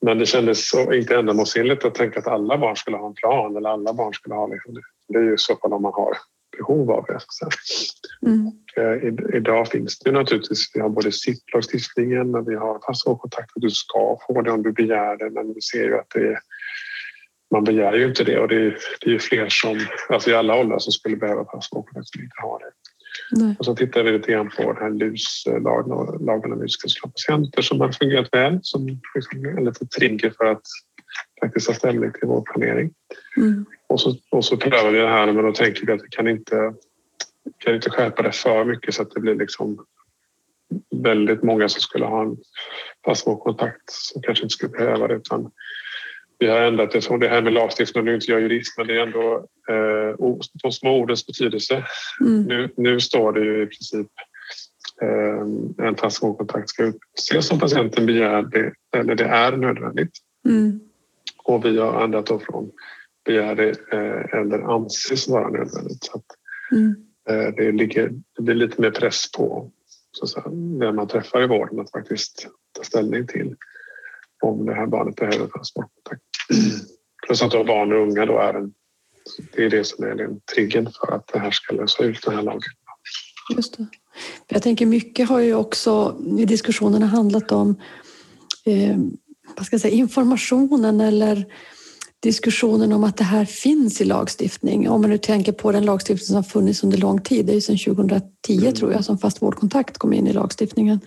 men det kändes inte ändamålsenligt att tänka att alla barn skulle ha en plan eller alla barn skulle ha liksom det. Det är ju så fall om man har behov av det. Mm. Eh, idag finns det naturligtvis, vi har både SIP-lagstiftningen och vi har fast kontakt du ska få det om du begär det men vi ser ju att det är, man begär ju inte det och det är, det är ju fler som, alltså i alla åldrar som skulle behöva kontakt som inte har det. Nej. Och så tittar vi lite grann på den här LUS-lagen och lagen om utskriftsklara patienter som har fungerat väl som liksom en liten trigger för att faktiskt ta ställning till vår planering. Mm. Och, så, och så prövar vi det här men då tänker vi att vi kan inte, kan inte skärpa det för mycket så att det blir liksom väldigt många som skulle ha en fast kontakt som kanske inte skulle behöva det utan vi har ändrat det från det här med lagstiftning, nu är inte jag jurist, men det är ändå eh, de små ordens betydelse. Mm. Nu, nu står det ju i princip eh, en transaktionskontakt ska utses om patienten begär det eller det är nödvändigt. Mm. Och vi har ändrat då från begär det eh, eller anses vara nödvändigt. Så att, mm. eh, det, ligger, det blir lite mer press på så att säga, när man träffar i vården att faktiskt ta ställning till om det här barnet behöver transportkontakt. Plus att då barn och unga då är en, det är det som är den triggern för att det här ska lösa ut den här lagen. Just det. Jag tänker mycket har ju också i diskussionerna handlat om eh, vad ska jag säga, informationen eller diskussionen om att det här finns i lagstiftning. Om man nu tänker på den lagstiftning som funnits under lång tid, det är ju sedan 2010 mm. tror jag som fast vårdkontakt kom in i lagstiftningen.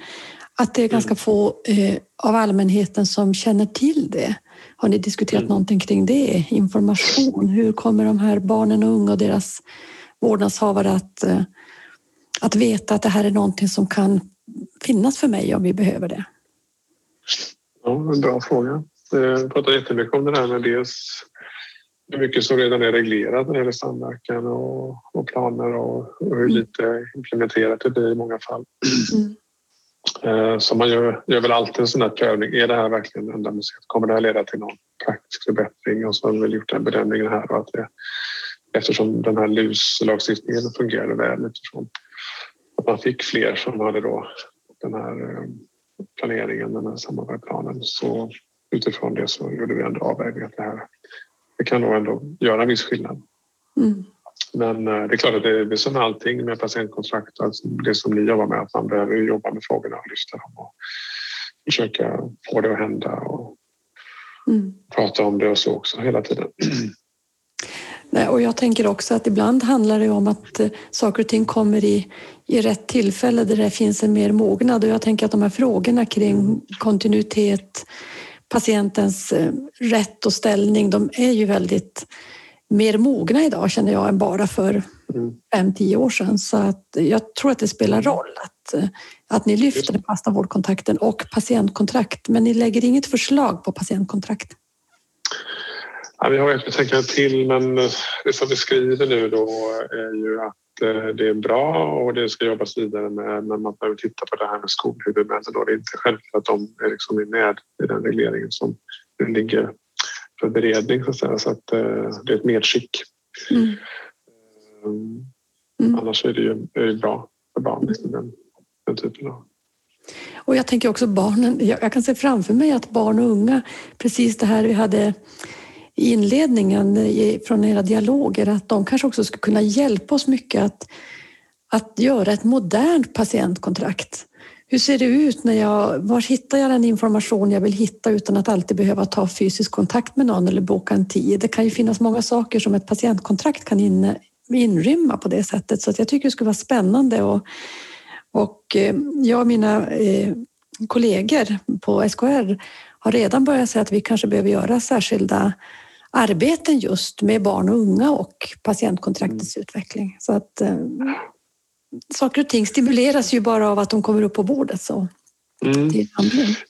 Att det är ganska mm. få eh, av allmänheten som känner till det. Har ni diskuterat mm. någonting kring det? Information? Hur kommer de här barnen och unga och deras vårdnadshavare att, eh, att veta att det här är någonting som kan finnas för mig om vi behöver det? Ja, en bra fråga. Vi pratar jättemycket om det här med dels hur mycket som redan är reglerat när det gäller samverkan och, och planer och, och hur mm. lite implementerat det blir i många fall. Mm. Eh, så man gör, gör väl alltid en sån här prövning. Är det här verkligen ändamålsenligt? Kommer det här leda till någon praktisk förbättring? Och så har vi väl gjort den bedömningen här att det, eftersom den här LUS-lagstiftningen fungerade väl utifrån att man fick fler som hade då den här eh, planeringen, den här samarbetsplanen. Så utifrån det så gjorde vi ändå avvägningen att det här det kan nog ändå göra en viss skillnad. Mm. Men eh, det är klart att det är som allting med patientkontrakt, alltså det som ni jobbar med, att man behöver jobba med frågorna och lyfta dem och försöka få det att hända och mm. prata om det och så också hela tiden. Nej, och jag tänker också att ibland handlar det om att eh, saker och ting kommer i, i rätt tillfälle där det finns en mer mognad. Och jag tänker att de här frågorna kring kontinuitet, patientens eh, rätt och ställning, de är ju väldigt mer mogna idag känner jag än bara för mm. fem, tio år sedan. Så att jag tror att det spelar roll att, att ni lyfter den fasta vårdkontakten och patientkontrakt. Men ni lägger inget förslag på patientkontrakt. Ja, vi har ett betänkande till men det som vi skriver nu då är ju att eh, det är bra och det ska jobbas vidare med men man behöver titta på det här med skolhuvudmännen och det är inte självklart att de är liksom med i den regleringen som nu ligger beredning så att säga så att eh, det är ett medskick. Mm. Ehm, mm. Annars är det ju är det bra för barn, liksom den, den typen av och jag tänker också barnen, jag kan se framför mig att barn och unga, precis det här vi hade i inledningen från era dialoger, att de kanske också skulle kunna hjälpa oss mycket att, att göra ett modernt patientkontrakt. Hur ser det ut? när jag, Var hittar jag den information jag vill hitta utan att alltid behöva ta fysisk kontakt med någon eller boka en tid? Det kan ju finnas många saker som ett patientkontrakt kan in, inrymma på det sättet. Så jag tycker det skulle vara spännande. Och, och eh, jag och mina eh, kollegor på SKR har redan börjat säga att vi kanske behöver göra särskilda arbeten just med barn och unga och patientkontraktets mm. utveckling. Så att eh, saker och ting stimuleras ju bara av att de kommer upp på bordet. Så. Mm.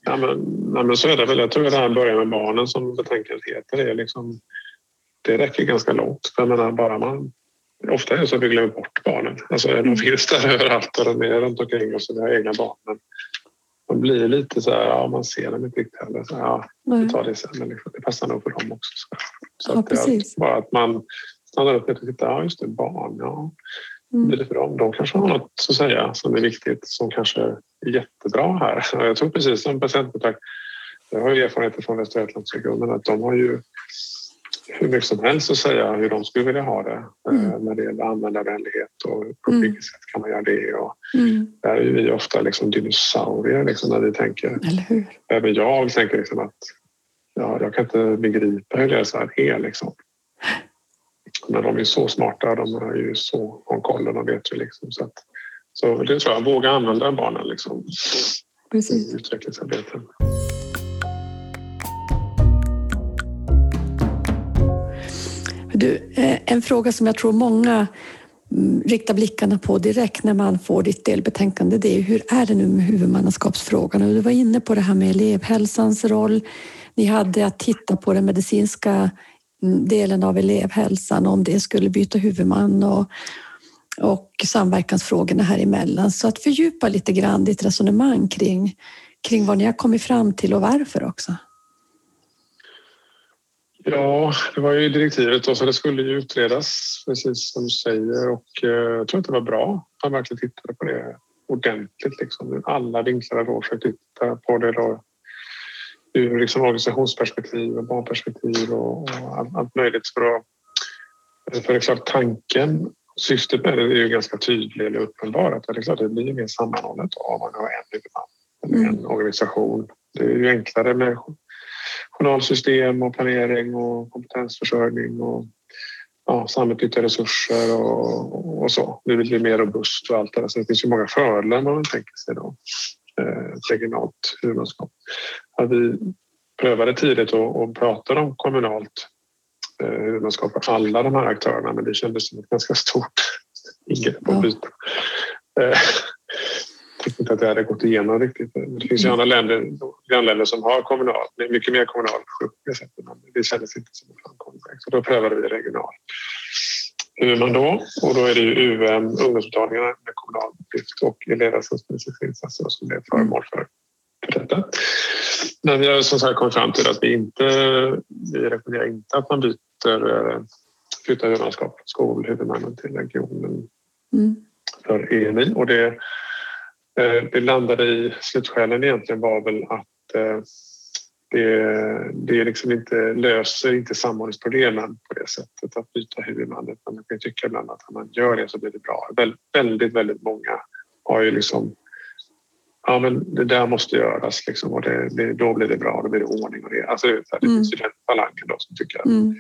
Ja, men, ja, men så är det väl. Jag tror att det här börjar med barnen som betänkandet heter. Det, är liksom, det räcker ganska långt. För menar, bara man, ofta är det så att vi glömmer bort barnen. Alltså, mm. De finns där överallt och de är runt omkring oss och vi har egna barn. Men man blir lite så här, ja, man ser dem inte riktigt heller. Så, ja, vi tar det sen. Men det passar nog för dem också. Så, så ja, att, bara att man stannar upp och tittar, ja just det, barn, ja. Mm. Är för dem. De kanske har något att säga som är viktigt som kanske är jättebra här. Jag tror precis som patientkontakt, jag har ju erfarenheter från Västra Götalandsregionen att de har ju hur mycket som helst att säga hur de skulle vilja ha det eh, mm. när det gäller användarvänlighet och på mm. vilket sätt kan man göra det. Och mm. Där är vi ofta liksom dinosaurier liksom när vi tänker. Eller hur? Även jag tänker liksom att ja, jag kan inte begripa hur deras värld är. Liksom. Men de är så smarta, de har ju så koll de vet ju liksom. Så, att, så det tror jag, våga använda barnen liksom, Precis. i utvecklingsarbetet. Du, eh, en fråga som jag tror många mm, riktar blickarna på direkt när man får ditt delbetänkande, det är hur är det nu med huvudmannaskapsfrågan? Och du var inne på det här med elevhälsans roll. Ni hade att titta på den medicinska delen av elevhälsan, om det skulle byta huvudman och, och samverkansfrågorna här emellan. Så att fördjupa lite grann ditt resonemang kring, kring vad ni har kommit fram till och varför också. Ja, det var ju direktivet och så det skulle ju utredas precis som du säger och eh, jag tror att det var bra att man verkligen tittade på det ordentligt. Liksom. Alla vinklar då försökte titta på det då ur liksom organisationsperspektiv och barnperspektiv och, och allt, allt möjligt för att för det är klart tanken syftet med det är ju ganska tydligt eller uppenbarat. Det är klart det blir mer sammanhållet om man har en huvudman eller en mm. organisation. Det är ju enklare med journalsystem och planering och kompetensförsörjning och ja, samutnyttja resurser och, och, så. Det blir mer robust och allt det där. Så det finns ju många fördelar man tänker sig då. Eh, regionalt huvudmannaskap. Att vi prövade tidigt och, och pratade om kommunalt eh, huvudmannaskap för alla de här aktörerna men det kändes som ett ganska stort ingrepp att byta. Eh, tyckte inte att det hade gått igenom riktigt. Det finns ju mm. andra länder, grannländer som har kommunal, mycket mer kommunal sjukvård. Det kändes inte som en framkomlig väg. Så då prövade vi regional huvudman då och då är det ju UM, ungdomsmottagningarna med kommunal drift och insatser som är föremål för, för detta. Men vi har som sagt kommit fram till att vi inte, vi rekommenderar inte att man byter, eh, flyttar huvudmannaskap från skolhuvudmannen till regionen mm. för EMI och det Eh, det landade i slutskälen egentligen var väl att eh, det, det liksom inte löser inte samordningsproblemen på det sättet att byta huvudman. Man kan tycka ibland att om man gör det så blir det bra. Väldigt, väldigt många har ju liksom Ja, men det där måste göras liksom, och det, det, då blir det bra, då blir det ordning och det. Alltså, det, det mm. finns ju den falangen då som tycker att mm.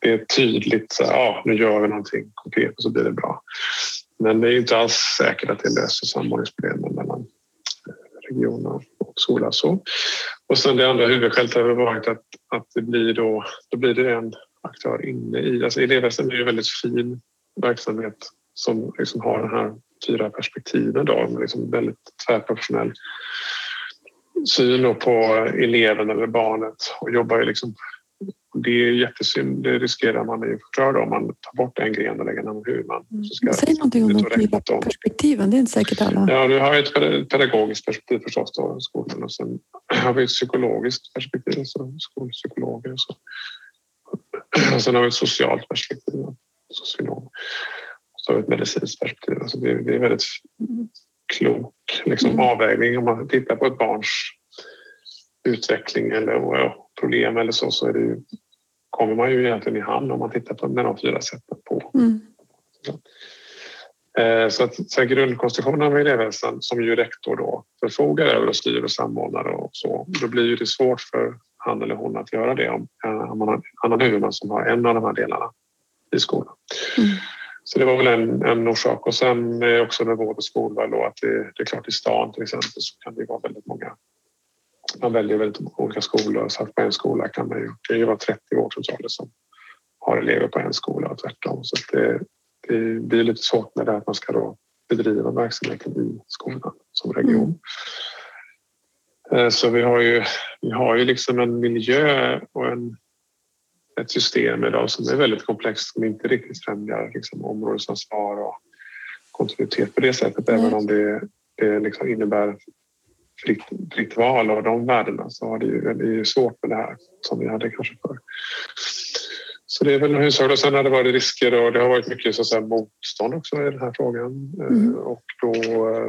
det är tydligt, så ja, nu gör vi någonting konkret och så blir det bra. Men det är inte alls säkert att det löser samordningsproblemen mellan regioner och skola. Så. Och sen det andra huvudskälet har varit att, att det blir då, då blir det en aktör inne i... Alltså elevhälsan är ju en väldigt fin verksamhet som liksom har den här fyra perspektiven då, med liksom väldigt tvärprofessionell syn på eleven eller barnet och jobbar ju liksom det är jättesynd. Det riskerar man ju förstörd om man tar bort en gren och lägger en annan huvudman. Mm. Säg någonting om de fyra perspektiven. Det är inte säkert alla. Ja, du har ett pedagogiskt perspektiv förstås då, skolan och sen har vi ett psykologiskt perspektiv, alltså skolpsykologer och så. Och sen har vi ett socialt perspektiv, sociolog. Och så har vi ett medicinskt perspektiv. Alltså det, är, det är väldigt klok liksom, mm. avvägning om man tittar på ett barns utveckling eller problem eller så, så är det ju, kommer man ju egentligen i hand om man tittar på med de fyra sätten på. Mm. Eh, så att så grundkonstruktionen av elevhälsan som ju rektor då förfogar över och styr och samordnar och så, då blir ju det svårt för han eller hon att göra det om, om man har en annan huvudman som har en av de här delarna i skolan. Mm. Så det var väl en, en orsak och sen också med vård och skolval då att det, det är klart i stan till exempel så kan det vara väldigt många man väljer väldigt olika skolor så att på en skola kan man ju, det ju vara 30 vårdcentraler som har elever på en skola och tvärtom. Så det, det blir lite svårt med det att man ska då bedriva verksamheten i skolan som region. Mm. Så vi har ju, vi har ju liksom en miljö och en, ett system idag som är väldigt komplext som inte riktigt främjar liksom områdesansvar och kontinuitet på det sättet mm. även om det, det liksom innebär fritt, fritt val av de värdena så har det ju, det är svårt med det här som vi hade kanske förr. Så det är väl hushåll och sen har det varit risker och det har varit mycket så att säga, motstånd också i den här frågan. Mm. Och då,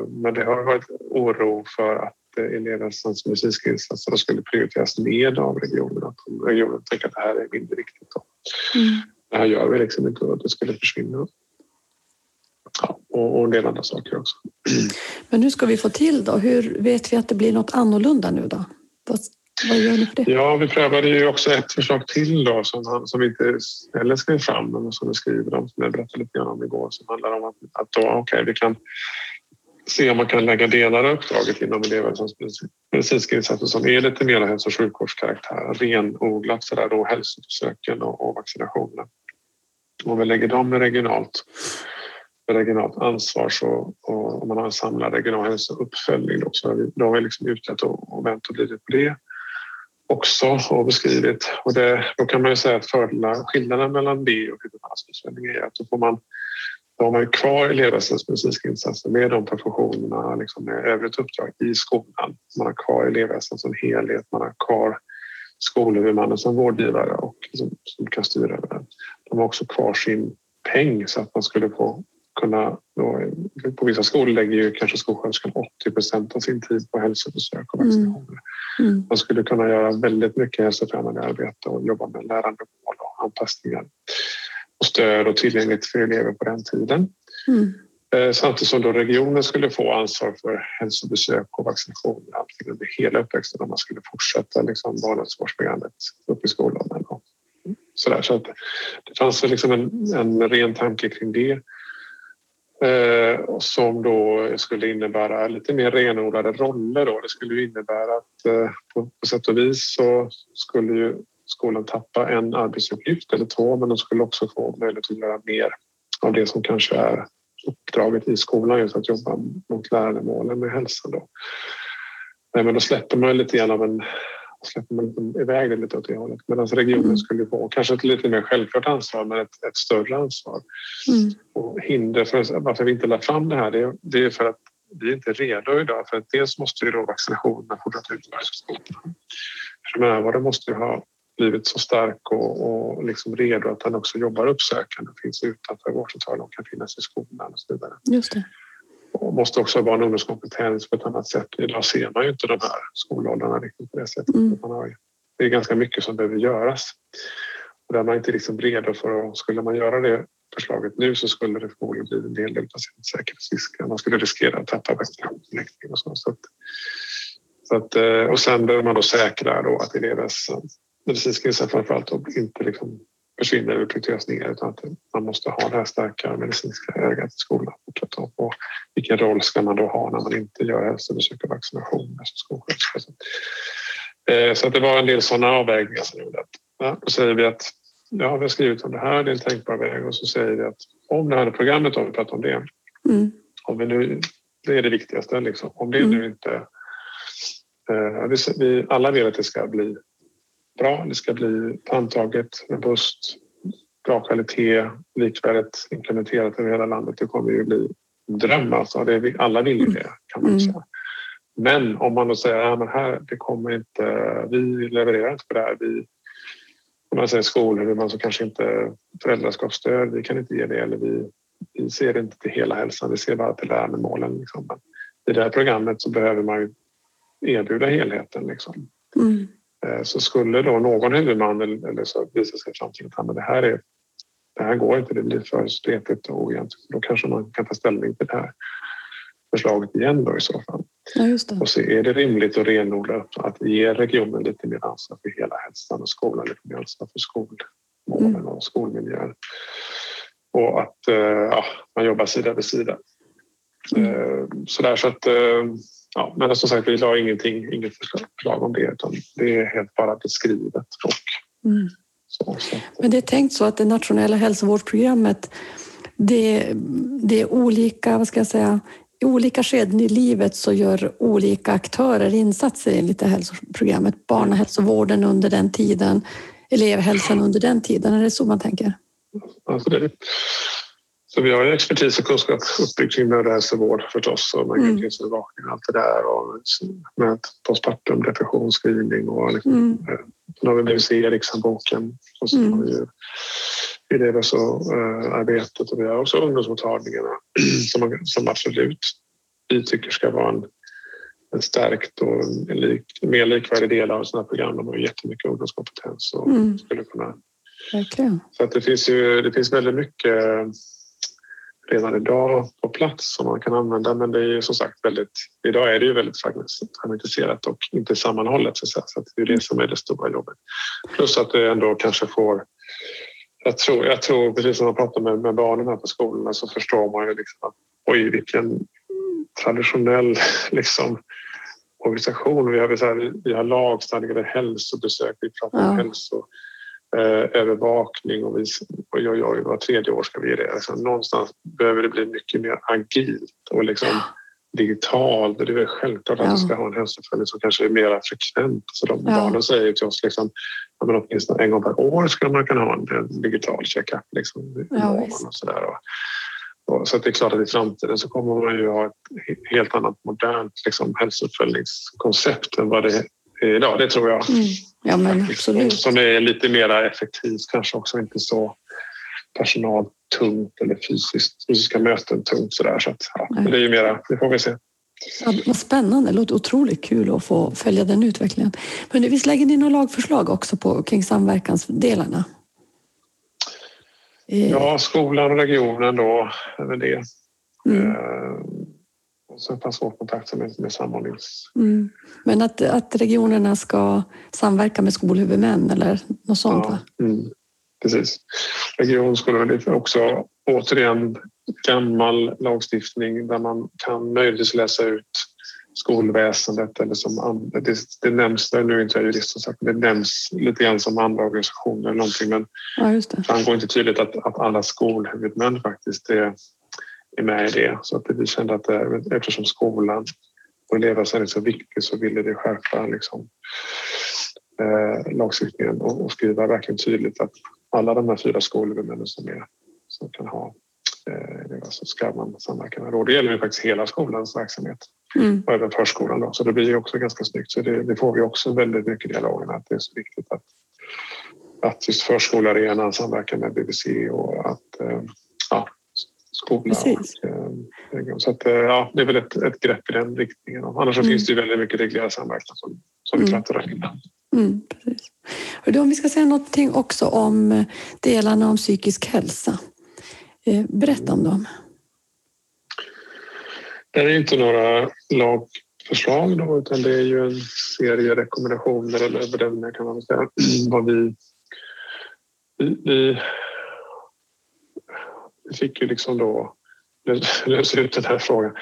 men det har varit oro för att elevhälsans medicinska insatser skulle prioriteras ned av regionen. Att regionen tänker att det här är mindre viktigt. Mm. Det här gör vi liksom inte och det skulle försvinna ja, och, en del andra saker också. Men hur ska vi få till då? Hur vet vi att det blir något annorlunda nu då? Vad, vad gör ni för det? Ja, vi prövade ju också ett förslag till då som, han, som inte heller skrev fram men som vi skriver om, som jag berättade lite grann om igår, som handlar om att, att då, okay, vi kan se om man kan lägga delar av uppdraget inom elevhälsans medicinska insatser som är lite mer hälso och sjukvårdskaraktär, renodlat sådär då hälsobesöken och, och vaccinationerna. Om vi lägger dem regionalt regionalt ansvar så, och om man har en samlad regional hälsouppföljning då, så har vi, då har vi liksom utrett och, och vänt och blivit på det också och beskrivit. Och det, då kan man ju säga att fördelar, skillnaden mellan det och huvudmannaskapsförändring är att då får man då har man kvar elevhälsans medicinska insatser med de professionerna, liksom med övrigt uppdrag i skolan. Man har kvar elevhälsan som helhet, man har kvar skolhuvudmannen som vårdgivare och som, som kan styra över den. De har också kvar sin peng så att man skulle få kunna... Då, på vissa skolor lägger ju kanske skolsköterskan 80 procent av sin tid på hälsobesök och mm. vaccinationer. Mm. Mm. Man skulle kunna göra väldigt mycket hälsofrämjande arbete och jobba med lärandemål och anpassningar och stöd och tillgänglighet för elever på den tiden. Mm. Eh, samtidigt som då regionen skulle få ansvar för hälsobesök och vaccinationer antingen under hela uppväxten om man skulle fortsätta liksom barnhälsovårdsprogrammet upp i skolåldern. Så, så att det fanns liksom en, en ren tanke kring det. Eh, som då skulle innebära lite mer renodlade roller. Då. Det skulle innebära att eh, på, på sätt och vis så skulle ju skolan tappa en arbetsuppgift eller två men de skulle också få möjlighet att göra mer av det som kanske är uppdraget i skolan, just att jobba mot lärandemålen med hälsan. Då. Men då släpper man lite grann av en släpper man iväg det lite åt det hållet. Medan regionen mm. skulle få kanske ett lite mer självklart ansvar men ett, ett större ansvar. Mm. Och hinder för varför vi inte lade fram det här det, det är för att vi är inte redo idag. För att dels måste ju då vaccinationerna fortsätta utföras i skolan. Primärvården måste ju ha blivit så stark och, och liksom redo att den också jobbar uppsökande, finns utanför vårdcentralen och kan finnas i skolan och så vidare. Just det och måste också ha barn och ungdomskompetens på ett annat sätt. Idag ser man ju inte de här skolåldrarna riktigt på det sättet. Mm. Man har, det är ganska mycket som behöver göras. Och där är man inte liksom redo för att, skulle man göra det förslaget nu så skulle det förmodligen bli en del patientsäkerhetsrisker. Man skulle riskera att tappa vaccinationsläggning och så. så, att, så att, eh, och sen behöver man då säkra då att elevers medicinska insatser framförallt inte liksom försvinner eller prioriteras ner utan att man måste ha det här starka medicinska ögat i skolan. Och vilken roll ska man då ha när man inte gör hälsobesök och vaccinationer som skolsköterska? Eh, så att det var en del sådana avvägningar som gjorde att ja, då säger vi att ja, vi har skrivit om det här, det är en tänkbar väg och så säger vi att om det här programmet, om vi pratar om det, mm. om vi nu, det är det viktigaste, liksom. om det mm. nu inte... Eh, vi, alla vill att det ska bli bra, det ska bli antaget, robust, bra kvalitet, likvärdigt implementerat över hela landet. Det kommer ju bli en dröm alltså. Det vi, alla vill ju det kan man mm. säga. Men om man då säger att ja, här, det kommer inte, vi levererar inte på det här. Vi, om man säger skolor, man så kanske inte föräldraskapsstöd, vi kan inte ge det eller vi, vi ser inte till hela hälsan, vi ser bara till lärandemålen. Liksom. Men I det här programmet så behöver man erbjuda helheten. Liksom. Mm. Eh, så skulle då någon huvudman eller så visa sig framtiden att det här, är, det här går inte, det blir för spretigt och ojämnt, då kanske man kan ta ställning till det här förslaget igen då i så fall. Ja, och se, är det rimligt och renodlat att ge regionen lite mer ansvar för hela hälsan och skolan lite mer ansvar för skolmålen mm. och skolmiljön. Och att uh, ja, man jobbar sida vid sida. Mm. Uh, sådär så att ja, men som sagt, vi la ingenting, inget förslag om det utan det är helt bara beskrivet. Och mm. så, så. Men det är tänkt så att det nationella hälsovårdsprogrammet det, det är olika, vad ska jag säga, i olika skeden i livet så gör olika aktörer insatser enligt det hälsoprogrammet. Barnahälsovården under den tiden, elevhälsan under den tiden. Är det så man tänker? Alltså det, så vi har ju expertis och kunskap uppbyggd kring mödrahälsovård förstås och graviditetsövervakning och allt det där och med postpartum, depression, screening och liksom, mm. Eh, sen har vi BVC-rikshandboken och så mm. har vi ju elevhälsoarbetet och vi har också ungdomsmottagningarna som, som absolut vi tycker ska vara en, en stärkt och en lik, mer likvärdig del av sådana program. De har jättemycket ungdomskompetens och mm. skulle kunna... Verkligen. Så att det finns ju det finns väldigt mycket redan idag på plats som man kan använda. Men det är ju som sagt väldigt, idag är det ju väldigt fragmentiserat och inte sammanhållet så att, så det är det som är det stora jobbet. Plus att det ändå kanske får jag tror, jag tror precis som man pratar med, med barnen här på skolorna så förstår man ju liksom att oj vilken traditionell liksom, organisation. Vi har, så här, vi har lagstadgade hälsobesök, vi pratar ja. om hälso övervakning och vi, oj, oj, oj, var tredje år ska vi det. Alltså, någonstans behöver det bli mycket mer agilt och liksom digitalt. Det är väl självklart att ja. vi ska ha en hälsoföljning som kanske är mer frekvent. Så de ja. barnen säger till oss liksom, att åtminstone en gång per år ska man kunna ha en, digital checkup. Liksom, ja, och så, där. Och, och, så det är klart att i framtiden så kommer man ju ha ett helt annat modernt liksom, hälsouppföljningskoncept än vad det idag, det tror jag. Mm. Ja, men absolut. Som är lite mer effektivt, kanske också inte så personaltungt eller fysiskt, fysiska möten tungt sådär. Så att, ja, det är ju mera, det får vi se. Ja, vad spännande, det låter otroligt kul att få följa den utvecklingen. Men visst lägger ni några lagförslag också på, kring samverkansdelarna? Ja, skolan och regionen då, är det. Mm. Eh, och så personkontakt med, med samordnings... Mm. Men att, att regionerna ska samverka med skolhuvudmän eller något sånt? Ja, mm, precis. Regionskolor är också återigen gammal lagstiftning där man kan möjligtvis läsa ut skolväsendet eller som det, det nämns, nu är inte jag jurist som sagt, det nämns lite grann som andra organisationer eller någonting men ja, det framgår inte tydligt att, att alla skolhuvudmän faktiskt är är med i det. Så att vi kände att det, eftersom skolan och elevhälsan är så viktig så ville vi skärpa liksom, eh, lagstiftningen och, och skriva verkligen tydligt att alla de här fyra skolhuvudmännen som, är, som kan ha eh, så ska man samverka med. Och det gäller ju faktiskt hela skolans verksamhet mm. och även förskolan. Då. Så det blir ju också ganska snyggt. Så det, det får vi också väldigt mycket i dialogen att det är så viktigt att, att just förskolearenan samverkar med BBC och att eh, skola. Precis. Och, eh, så att, eh, ja, det är väl ett, ett grepp i den riktningen. Annars mm. finns det ju väldigt mycket reglerad samverkan som, som vi mm. pratar om. Mm, precis. Och då, om vi ska säga någonting också om eh, delarna om psykisk hälsa. Berätta om dem. Det är inte några lagförslag då, utan det är ju en serie rekommendationer eller bedömningar kan man säga vad vi, vi, vi fick ju liksom då lösa ut den här frågan.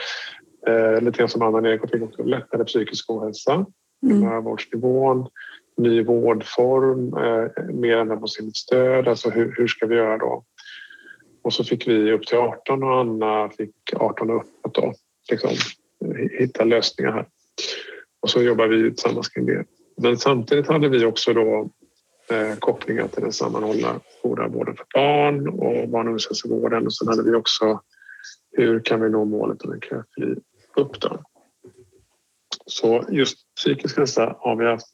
Eh, lite grann som Anna Erik fick också lättare psykisk ohälsa, primärvårdsnivån, mm. ny vårdform, eh, mer ändamålsenligt stöd. Alltså hur, hur ska vi göra då? Och så fick vi upp till 18 och Anna fick 18 och uppåt då. Liksom, hitta lösningar här. Och så jobbar vi tillsammans kring det. Men samtidigt hade vi också då eh, Eh, kopplingar till den sammanhållna goda vården för barn och barn och ungdomshälsovården. Och sen hade vi också hur kan vi nå målet om en köfri uppdrag? Så just psykisk hälsa har vi haft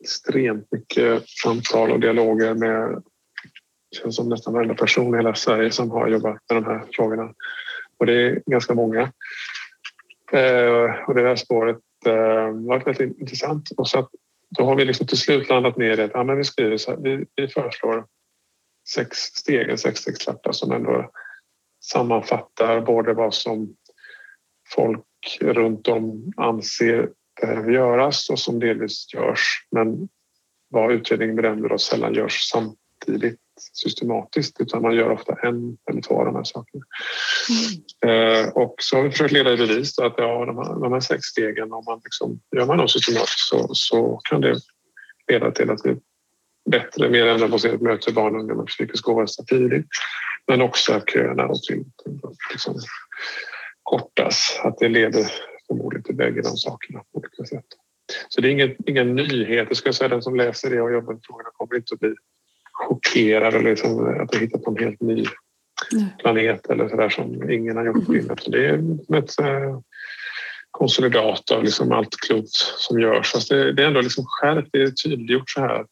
extremt mycket samtal och dialoger med känns som nästan varenda person i hela Sverige som har jobbat med de här frågorna. Och det är ganska många. Eh, och det här spåret eh, varit väldigt intressant. Och så att, då har vi liksom till slut landat ner i att ja, vi skriver så här, vi, vi föreslår sex steg, en sexstegstrappa som ändå sammanfattar både vad som folk runt om anser behöver göras och som delvis görs men vad utredningen bedömer då sällan görs samtidigt systematiskt utan man gör ofta en eller två av de här sakerna. Mm. Eh, och så har vi försökt leda i bevis att ja, de, här, de här sex stegen, om man liksom, gör man dem systematiskt så, så kan det leda till att vi bättre, mer ändamålsenligt möter barn och ungdomar med psykisk ohälsa tidigt. Men också att köerna och liksom kortas. Att det leder förmodligen till bägge de sakerna på olika sätt. Så det är ingen, ingen nyhet. Jag ska säga den som läser det och jobbar med frågorna kommer inte att bli chockerad eller liksom att ha hittat en helt ny planet eller så där som ingen har gjort innan. Så det är ett eh, konsolidat av liksom allt klokt som görs. Fast det, det är ändå liksom skärpt, det är tydliggjort så här.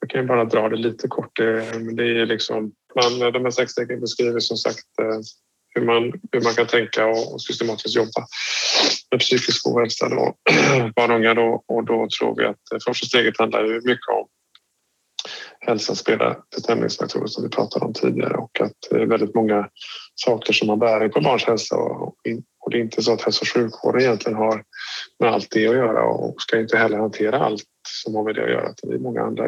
Jag kan ju bara dra det lite kort. Det, det är liksom, man, de här sex stegen beskriver som sagt eh, hur man, hur man kan tänka och systematiskt jobba med psykisk ohälsa då, barn och unga. Då, och då tror vi att första steget handlar ju mycket om hälsan spelar bestämningsfaktorer som vi pratade om tidigare och att det är väldigt många saker som har bäring på barns hälsa och, och det är inte så att hälso och sjukvården egentligen har med allt det att göra och ska inte heller hantera allt som har med det att göra. Det är många andra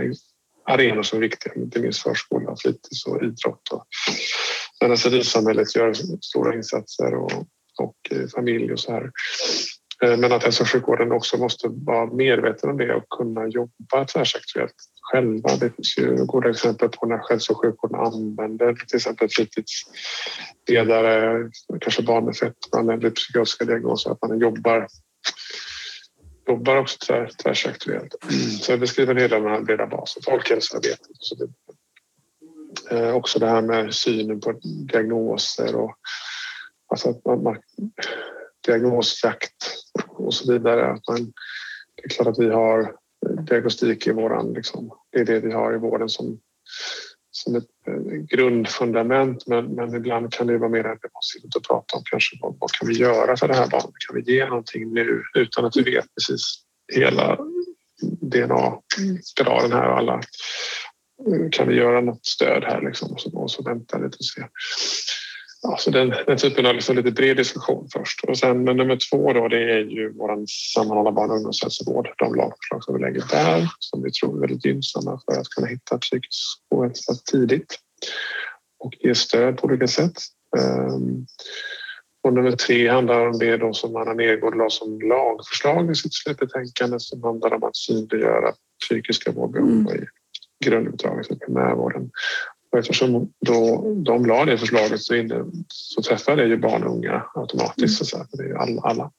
arenor som är viktiga, inte minst förskola, fritids och idrott. Och men alltså, civilsamhället gör stora insatser och, och eh, familj och så här. Eh, men att hälso och sjukvården också måste vara medveten om det och kunna jobba tvärsektoriellt själva. Det finns ju goda exempel på när hälso och sjukvården använder till exempel fritidsledare, kanske barn med fetma eller psykiatriska diagnoser, att man jobbar jobbar också tvär, tvärsektoriellt. Så jag beskriver hela den här breda basen, folkhälsoarbetet och så vidare. Eh, också det här med synen på diagnoser och alltså att man, man, diagnosjakt och så vidare. Att man, det är klart att vi har diagnostik i våran, liksom, det är det vi har i vården som, som ett eh, grundfundament men, men ibland kan det vara mer ändamålsenligt att prata om kanske vad, vad kan vi göra för det här barnet? Kan vi ge någonting nu utan att vi vet precis hela DNA-spiralen här och alla kan vi göra något stöd här liksom och så, och så vänta lite och se. Alltså den, den typen av liksom lite bred diskussion först. Och sen nummer två då, det är ju vår sammanhållna barn och ungdomshälsovård. De lagförslag som vi lägger där som vi tror är väldigt gynnsamma för att kunna hitta psykisk ohälsa tidigt och ge stöd på olika sätt. Um, och nummer tre handlar om det då som Anna Nergård la som lagförslag i sitt slutbetänkande som handlar om att synliggöra psykiska vårdbehov mm. i grunduppdraget i primärvården. Och eftersom då de la det förslaget så, inne, så träffar det ju barn och unga automatiskt. Mm. Så det är alla, alla.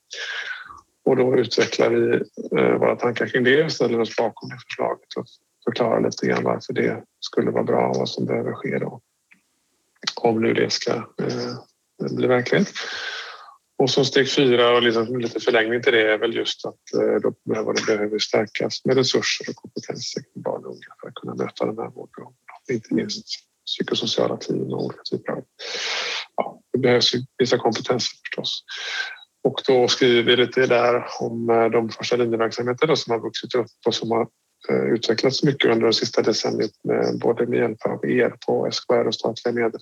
Och då utvecklar vi eh, våra tankar kring det och ställer oss bakom det förslaget och förklarar lite grann varför det skulle vara bra och vad som behöver ske då. Om nu det ska eh, bli verklighet. Och så steg fyra och liksom lite förlängning till det är väl just att eh, då behöver, det behöver stärkas med resurser och kompetenser kring barn och unga för att kunna möta de här vårdbehoven. Inte minst psykosociala team och olika typer av... Ja, det behövs vissa kompetenser förstås. Och då skriver vi lite där om eh, de första linjeverksamheterna som har vuxit upp och som har eh, utvecklats mycket under det sista decenniet med både med hjälp av er på SKR och statliga medel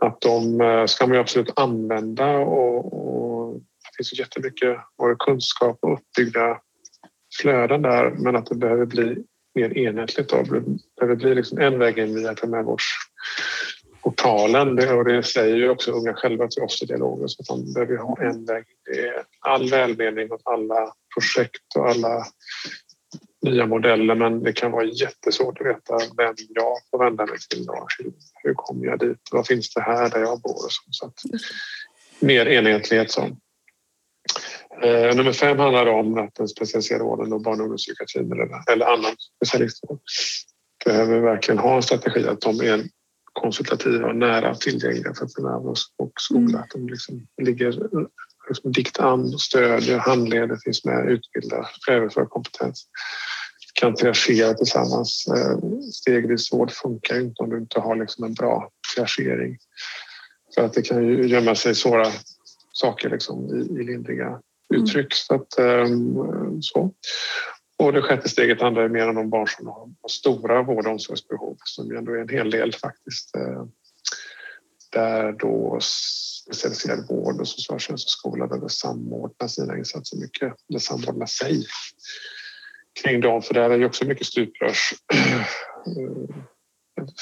att de eh, ska man ju absolut använda och, och det finns jättemycket kunskap och uppbyggda flöden där men att det behöver bli mer enhetligt. Då. Det blir liksom en väg in via primärvårdsportalen det, och det säger ju också unga själva till oss i dialogen så att de behöver ha en väg. Det är all välmening och alla projekt och alla nya modeller men det kan vara jättesvårt att veta vem jag får vända mig till. Hur, hur kommer jag dit? Vad finns det här där jag bor? Och så. så att, mer enhetlighet. Så. Eh, nummer fem handlar om att den specialiserade vården och barn och ungdomspsykiatrin eller, eller annan specialistvård behöver verkligen ha en strategi att de är konsultativa och nära tillgängliga för primärvård och skola. Mm. Att de liksom ligger liksom dikt an, stödjer, handleder, finns med, utbildar, överför kompetens. Kan triagera tillsammans. Eh, stegvis vård funkar inte om du inte har liksom en bra triagering. För att det kan ju gömma sig svåra saker liksom i, i lindriga Mm. uttryck. Mm. Så, att, ehm, så. Och det sjätte steget handlar mer om de barn som har stora vård och omsorgsbehov som ju ändå är en hel del faktiskt. Eh, där då specialiserad vård och socialtjänst och skola behöver samordna sina insatser mycket, eller samordna sig kring dem. För där är ju också mycket stuprörs eh,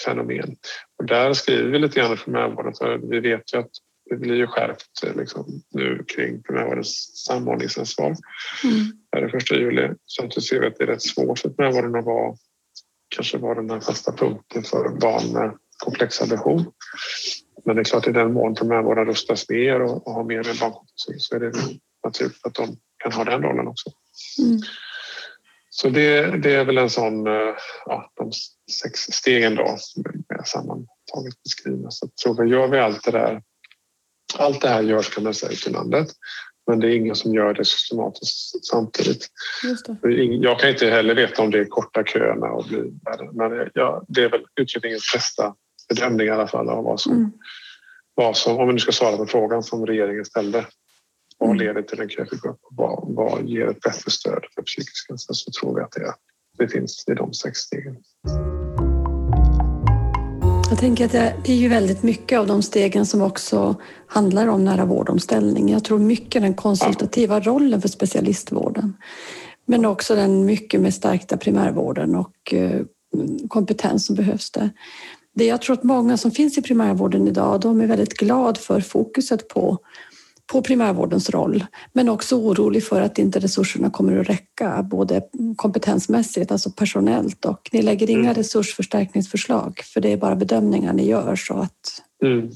fenomen. Och där skriver vi lite grann i primärvården för vi vet ju att det blir ju skärpt liksom, nu kring primärvårdens samordningsansvar mm. den första juli. Samtidigt ser vi att det är rätt svårt för primärvården att vara kanske vara den här fasta punkten för barn med komplexa behov. Men det är klart i den mån primärvården rustas mer och, och har mer med barnkompetens så är det naturligt att de kan ha den rollen också. Mm. Så det, det, är väl en sån, eh, ja, de sex stegen då med sammantaget beskrivna. Så jag tror gör vi allt det där, allt det här görs kan man säga ute i landet. Men det är ingen som gör det systematiskt samtidigt. Jag kan inte heller veta om det är korta köerna och blir Men ja, det är väl utredningens bästa bedömning i alla fall av vad som, mm. vad som, om vi nu ska svara på frågan som regeringen ställde. Vad mm. leder till en kögrupp? Vad, vad ger ett bättre stöd för psykisk hälsa? Så tror vi att det, det finns i de sex stegen. Jag tänker att det är ju väldigt mycket av de stegen som också handlar om nära vårdomställning. Jag tror mycket den konsultativa rollen för specialistvården. Men också den mycket med stärkta primärvården och eh, kompetens som behövs där. Det jag tror att många som finns i primärvården idag, de är väldigt glada för fokuset på på primärvårdens roll, men också orolig för att inte resurserna kommer att räcka, både kompetensmässigt, alltså personellt och ni lägger inga mm. resursförstärkningsförslag för det är bara bedömningar ni gör så att... Mm.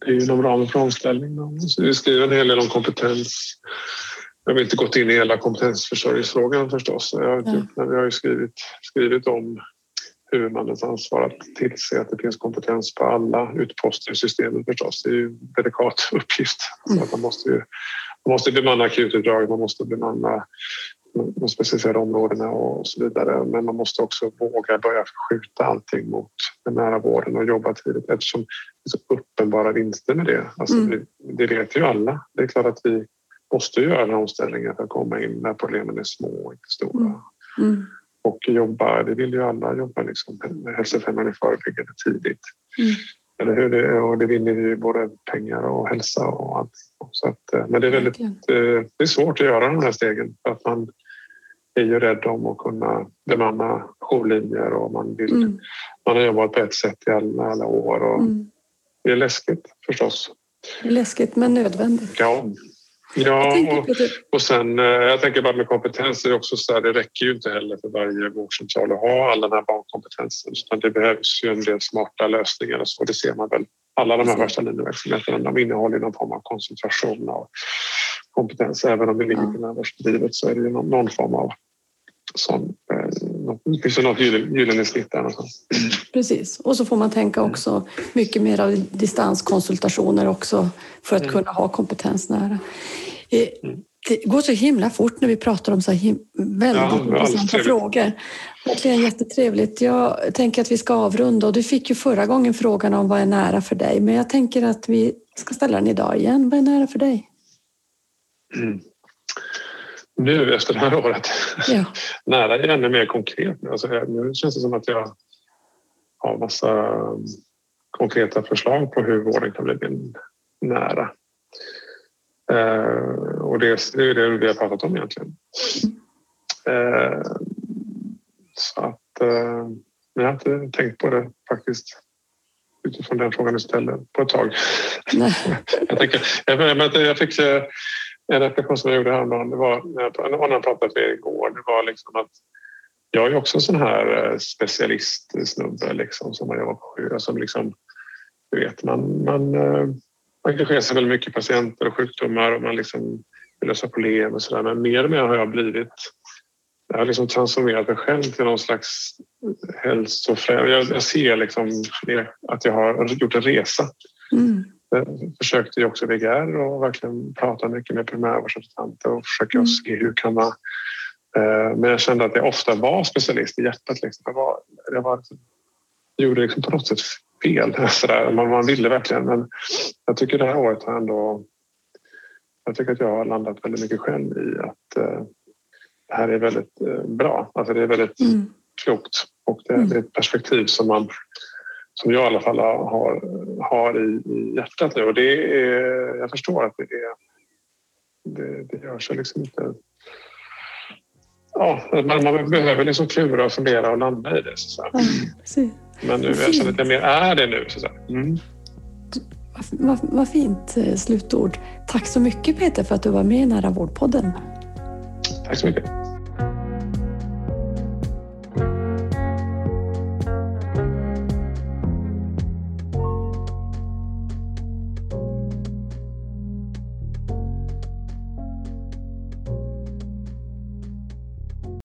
Det är inom ramen för omställning. Vi skriver en hel del om kompetens. Jag har inte gått in i hela kompetensförsörjningsfrågan förstås. Jag har inte, men vi har ju skrivit, skrivit om huvudmannens ansvar att tillse att det finns kompetens på alla utposter i systemet förstås. Det är ju en delikat uppgift. Mm. Så att man, måste ju, man måste bemanna akututdrag, man måste bemanna de specialiserade områdena och så vidare. Men man måste också våga börja skjuta allting mot den nära vården och jobba tidigt eftersom det är så uppenbara vinster med det. Alltså mm. det, vet ju alla. Det är klart att vi måste göra den omställningen för att komma in när problemen är små och inte stora. Mm. Mm och jobba, det vill ju alla jobba liksom, hälsofrämjande förebyggande tidigt. Mm. Eller hur? Det, och det vinner ju både pengar och hälsa och allt. Så att, eh, men det är väldigt eh, det är svårt att göra de här stegen för att man är ju rädd om att kunna bemanna jourlinjer och man, vill, mm. man har jobbat på ett sätt i alla, alla år. Och mm. Det är läskigt förstås. Läskigt men nödvändigt. Ja, Ja, och, och sen eh, jag tänker bara med kompetens, det är också så här, det räcker ju inte heller för varje vårdcentral att ha all den här barnkompetensen utan det behövs ju en del smarta lösningar och så, det ser man väl. Alla de här första linjeverksamheterna de innehåller någon form av koncentration av kompetens. Även om det ligger på närvarsdrivet så är det ju någon, någon form av sån, eh, det finns något gyllene snitt där någonstans. Precis, och så får man tänka också mycket mer av distanskonsultationer också för att mm. kunna ha kompetens nära. Eh, det går så himla fort när vi pratar om så här väldigt ja, intressanta frågor. Verkligen jättetrevligt. Jag tänker att vi ska avrunda och du fick ju förra gången frågan om vad är nära för dig, men jag tänker att vi ska ställa den idag igen. Vad är nära för dig? Mm. Nu efter det här året? Ja. nära är ännu mer konkret. Alltså, nu känns det som att jag har massa konkreta förslag på hur vården kan bli nära. Eh, och det, det är det vi har pratat om egentligen. Eh, eh, men jag har inte tänkt på det faktiskt utifrån den frågan du ställde på ett tag. jag, tänker, jag, jag fick eh, en reflektion som jag gjorde häromdagen, det var när jag pratade med er igår, det var liksom att jag är också en sån här eh, specialistsnubbe liksom, som man jobbar på. Som alltså liksom, du vet, man, man eh, man engagerar sig väldigt mycket i patienter och sjukdomar och man liksom vill lösa problem och sådär. Men mer och mer har jag blivit jag har liksom transformerat mig själv till någon slags hälsofrämjare. Jag, jag ser liksom att jag har gjort en resa. Mm. Jag försökte ju också VGR och verkligen prata mycket med primärvårdsrepresentanter och försöka mm. se hur kan man... Eh, men jag kände att jag ofta var specialist i hjärtat. Liksom. Jag, var, jag, var, jag gjorde liksom på något sätt fel. Sådär. Man, man ville verkligen, men jag tycker det här året har ändå... Jag tycker att jag har landat väldigt mycket själv i att eh, det här är väldigt eh, bra. Alltså det är väldigt mm. klokt och det, mm. det, är ett perspektiv som man som jag i alla fall har, har i, i hjärtat nu. Och det är, jag förstår att det, är, det, det gör sig liksom inte... Ja, man, man behöver liksom klura och fundera och landa i det. Så ja, Men nu, jag känner att jag mer är det nu. Så mm. Vad, vad fint eh, slutord. Tack så mycket Peter för att du var med i Nära vårdpodden. Tack så mycket.